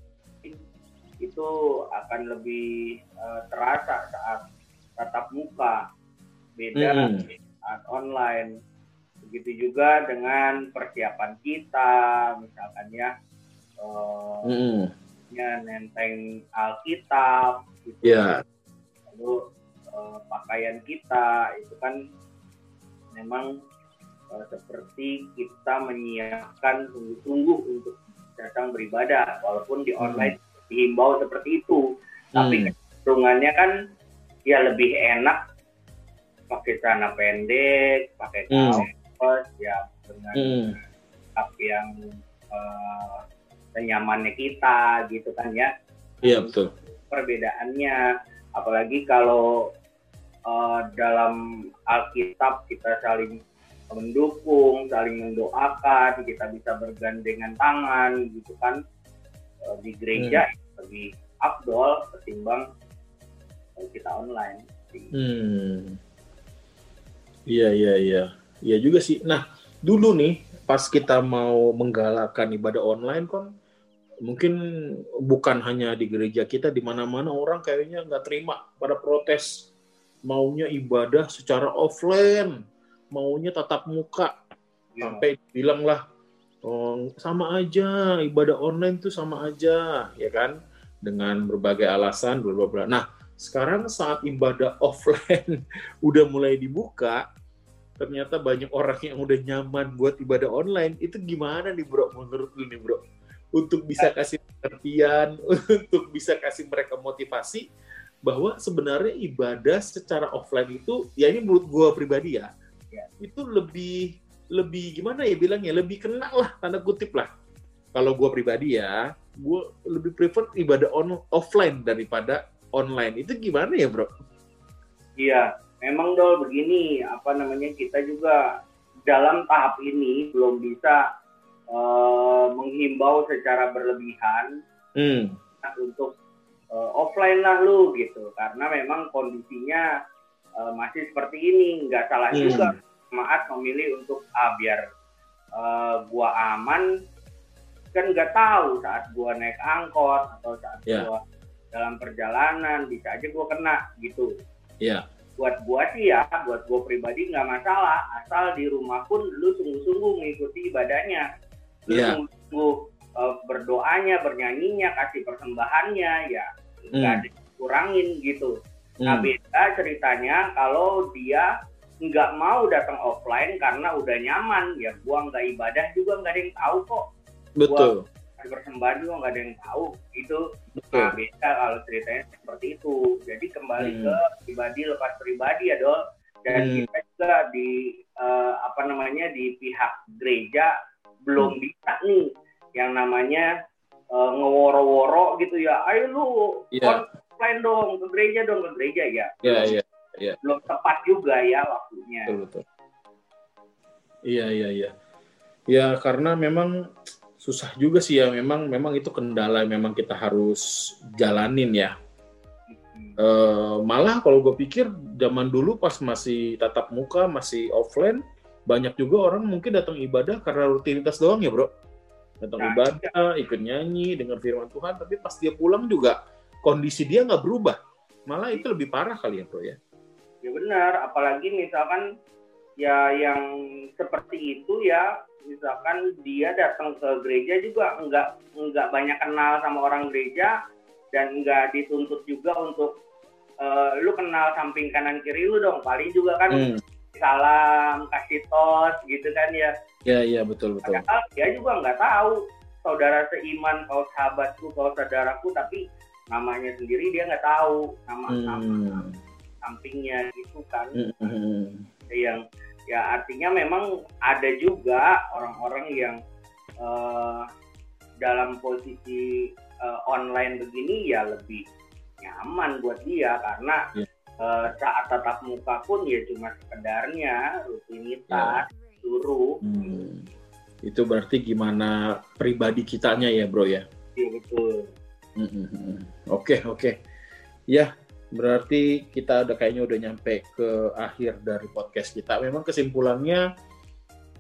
[SPEAKER 3] itu akan lebih eh, terasa saat tatap muka beda
[SPEAKER 1] Hmm.
[SPEAKER 3] saat online begitu juga dengan persiapan kita misalkan ya eh,
[SPEAKER 1] Hmm.
[SPEAKER 3] ya nenteng Alkitab gitu
[SPEAKER 1] Ya.
[SPEAKER 3] lalu eh, pakaian kita itu kan memang eh, seperti kita menyiapkan sungguh-sungguh untuk datang beribadah walaupun di
[SPEAKER 1] Hmm.
[SPEAKER 3] online dihimbau seperti itu tapi
[SPEAKER 1] Hmm.
[SPEAKER 3] kecenderungannya kan ya lebih enak pakai celana pendek pakai
[SPEAKER 1] Hmm.
[SPEAKER 3] kaos ya dengan
[SPEAKER 1] Hmm.
[SPEAKER 3] tapi yang eh, senyamannya kita gitu kan ya
[SPEAKER 1] Iya betul.
[SPEAKER 3] perbedaannya apalagi kalau eh, dalam Alkitab kita saling mendukung, saling mendoakan, kita bisa bergandengan tangan gitu kan Eh, di gereja lebih afdol ketimbang kalau kita online.
[SPEAKER 1] Hmm. Iya iya iya. Iya juga sih. Nah, dulu nih pas kita mau menggalakkan ibadah online kan mungkin bukan hanya di gereja kita di mana-mana orang kayaknya nggak terima pada protes maunya ibadah secara offline, maunya tatap muka.
[SPEAKER 3] Ya,
[SPEAKER 1] sampai bilang lah "Oh, sama aja ibadah online tuh sama aja ya kan? Dengan berbagai alasan bla bla bla. Nah sekarang saat ibadah offline udah mulai dibuka ternyata banyak orang yang udah nyaman buat ibadah online. Itu gimana nih bro menurut lu nih bro? Untuk bisa kasih pengertian untuk bisa kasih mereka motivasi bahwa sebenarnya ibadah secara offline itu ya ini menurut gua pribadi ya,
[SPEAKER 3] Ya.
[SPEAKER 1] itu lebih lebih gimana ya bilangnya lebih kena lah tanda kutip lah kalau gua pribadi ya gua lebih prefer ibadah on offline daripada online itu gimana ya bro?
[SPEAKER 3] Iya, memang dol begini apa namanya kita juga dalam tahap ini belum bisa uh, menghimbau secara berlebihan
[SPEAKER 1] Hmm.
[SPEAKER 3] untuk uh, offline lah lu gitu karena memang kondisinya uh, masih seperti ini nggak salah
[SPEAKER 1] Hmm.
[SPEAKER 3] juga maat memilih untuk ah biar uh, gua aman kan nggak tahu saat gua naik angkot atau saat
[SPEAKER 1] Ya.
[SPEAKER 3] gua dalam perjalanan bisa aja gua kena gitu
[SPEAKER 1] Iya.
[SPEAKER 3] buat gua sih ya buat gua pribadi nggak masalah asal di rumah pun lu sungguh-sungguh mengikuti ibadahnya lu
[SPEAKER 1] Iya.
[SPEAKER 3] sungguh-sungguh uh, berdoanya bernyanyinya kasih persembahannya ya nggak
[SPEAKER 1] Hmm.
[SPEAKER 3] ada yang kurangin gitu nah
[SPEAKER 1] Hmm.
[SPEAKER 3] beda ceritanya kalau dia nggak mau datang offline karena udah nyaman ya gua nggak ibadah juga nggak ada yang tahu kok
[SPEAKER 1] Betul.
[SPEAKER 3] kasih persembahan juga nggak ada yang tahu itu
[SPEAKER 1] Betul.
[SPEAKER 3] Nah, beda kalau ceritanya seperti itu. Jadi kembali
[SPEAKER 1] Hmm.
[SPEAKER 3] ke pribadi lepas pribadi ya, Dol. Dan
[SPEAKER 1] Hmm.
[SPEAKER 3] kita juga di eh, apa namanya di pihak gereja belum
[SPEAKER 1] Hmm.
[SPEAKER 3] bisa nih yang namanya eh, ngeworo-woro gitu ya. Ayo lu
[SPEAKER 1] Iya.
[SPEAKER 3] offline dong ke gereja dong ke gereja ya.
[SPEAKER 1] Iya, iya.
[SPEAKER 3] Belum tepat juga ya waktunya.
[SPEAKER 1] Betul, betul. Iya, iya, iya. Ya, karena memang susah juga sih ya. Memang memang itu kendala memang kita harus jalanin ya.
[SPEAKER 3] Hmm.
[SPEAKER 1] Eh, malah kalau gue pikir zaman dulu pas masih tatap muka, masih offline, banyak juga orang mungkin datang ibadah karena rutinitas doang ya bro. Datang
[SPEAKER 3] Nah,
[SPEAKER 1] ibadah, ikut nyanyi, dengar firman Tuhan, tapi pas dia pulang juga kondisi dia nggak berubah. Malah itu lebih parah kali ya bro ya.
[SPEAKER 3] Ya benar, apalagi misalkan ya yang seperti itu ya, misalkan dia datang ke gereja juga nggak nggak banyak kenal sama orang gereja dan nggak dituntut juga untuk eh, lu kenal samping kanan kiri lu dong, paling juga kan
[SPEAKER 1] Hmm.
[SPEAKER 3] salam, kasih tos gitu kan ya.
[SPEAKER 1] Ya, iya betul betul.
[SPEAKER 3] Padahal dia juga nggak tahu saudara seiman, kau sahabatku, kau saudaraku, tapi namanya sendiri dia nggak tahu nama nama
[SPEAKER 1] Hmm.
[SPEAKER 3] sampingnya gitu kan
[SPEAKER 1] Hmm, hmm, hmm.
[SPEAKER 3] yang ya artinya memang ada juga orang-orang yang eh, dalam posisi eh, online begini ya lebih nyaman buat dia karena
[SPEAKER 1] Ya.
[SPEAKER 3] eh, saat tatap muka pun ya cuma sekedarnya rutinitas suruh
[SPEAKER 1] Hmm. Itu berarti gimana pribadi kitanya ya bro ya.
[SPEAKER 3] ya betul
[SPEAKER 1] Hmm, hmm, hmm. Oke oke. Ya berarti kita udah kayaknya udah nyampe ke akhir dari podcast kita. Memang kesimpulannya,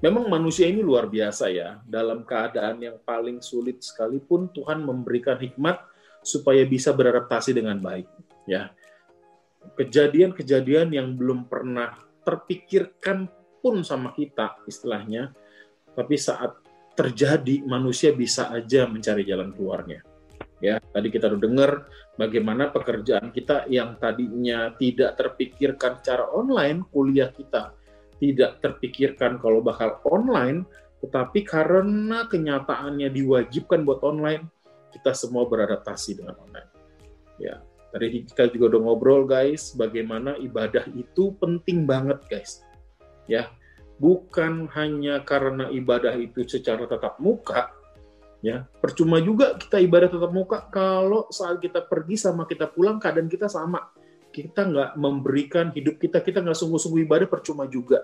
[SPEAKER 1] memang manusia ini luar biasa ya. Dalam keadaan yang paling sulit sekalipun Tuhan memberikan hikmat supaya bisa beradaptasi dengan baik. Ya kejadian-kejadian yang belum pernah terpikirkan pun sama kita istilahnya, tapi saat terjadi manusia bisa aja mencari jalan keluarnya. Ya, tadi kita udah dengar bagaimana pekerjaan kita yang tadinya tidak terpikirkan cara online, kuliah kita tidak terpikirkan kalau bakal online, tetapi karena kenyataannya diwajibkan buat online, kita semua beradaptasi dengan online. Ya, tadi kita juga udah ngobrol guys, bagaimana ibadah itu penting banget guys. Ya, bukan hanya karena ibadah itu secara tatap muka, ya. Percuma juga kita ibadah tatap muka kalau saat kita pergi sama kita pulang keadaan kita sama. Kita nggak memberikan hidup kita kita nggak sungguh-sungguh ibadah percuma juga.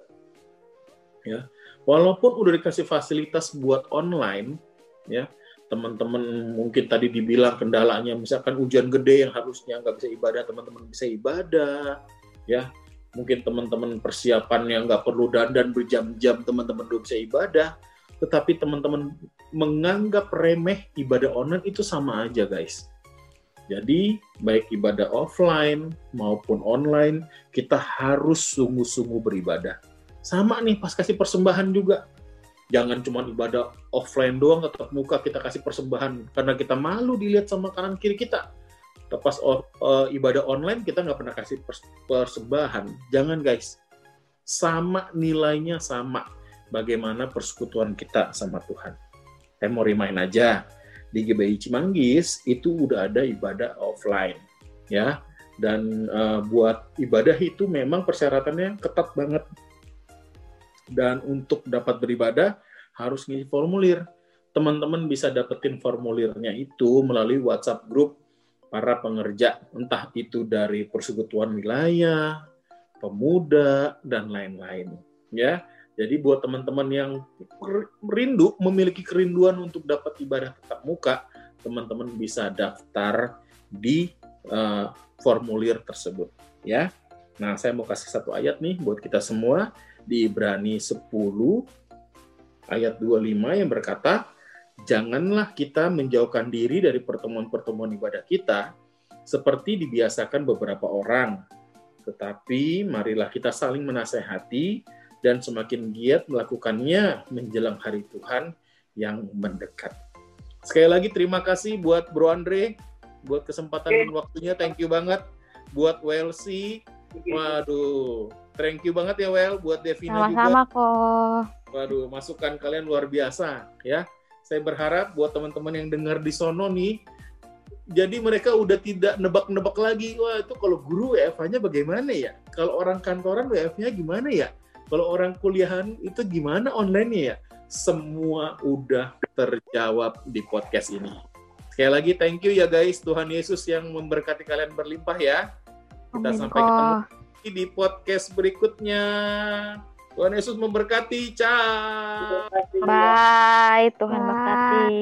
[SPEAKER 1] Ya. Walaupun udah dikasih fasilitas buat online ya. Teman-teman mungkin tadi dibilang kendalanya misalkan hujan gede yang harusnya nggak bisa ibadah teman-teman bisa ibadah ya mungkin teman-teman persiapan yang nggak perlu dandan berjam-jam teman-teman udah bisa ibadah tetapi teman-teman menganggap remeh ibadah online itu sama aja guys. Jadi baik ibadah offline maupun online kita harus sungguh-sungguh beribadah. Sama nih pas kasih persembahan juga. Jangan cuma ibadah offline doang tetap muka kita kasih persembahan karena kita malu dilihat sama kanan kiri kita. Pas uh, ibadah online kita nggak pernah kasih persembahan. Jangan guys. Sama nilainya sama bagaimana persekutuan kita sama Tuhan. Saya mau remind aja, di GBI Cimanggis itu udah ada ibadah offline, ya. Dan uh, buat ibadah itu memang persyaratannya ketat banget. Dan untuk dapat beribadah harus ngisi formulir. Teman-teman bisa dapetin formulirnya itu melalui WhatsApp grup para pengerja, entah itu dari persekutuan wilayah, pemuda, dan lain-lain. Ya, jadi buat teman-teman yang rindu, memiliki kerinduan untuk dapat ibadah tetap muka, teman-teman bisa daftar di uh, formulir tersebut. Ya, nah saya mau kasih satu ayat nih buat kita semua di Ibrani 10 ayat 25 yang berkata, janganlah kita menjauhkan diri dari pertemuan-pertemuan ibadah kita seperti dibiasakan beberapa orang, tetapi marilah kita saling menasehati dan semakin giat melakukannya menjelang hari Tuhan yang mendekat. Sekali lagi terima kasih buat Bro Andre, buat kesempatan dan waktunya, thank you banget. Buat WLC, waduh, thank you banget ya Well, buat Devina
[SPEAKER 2] Sama-sama juga. Sama kok.
[SPEAKER 1] Waduh, masukan kalian luar biasa ya. Saya berharap buat teman-teman yang dengar di sono nih, jadi mereka udah tidak nebak-nebak lagi. Wah itu kalau guru WFH-nya bagaimana ya? Kalau orang kantoran WFH-nya gimana ya? Kalau orang kuliahan itu gimana online-nya ya? Semua udah terjawab di podcast ini. Sekali lagi thank you ya guys Tuhan Yesus yang memberkati kalian berlimpah ya. Kita Amin. sampai ketemu di podcast berikutnya Tuhan Yesus memberkati. Ciao.
[SPEAKER 2] Bye. Tuhan memberkati.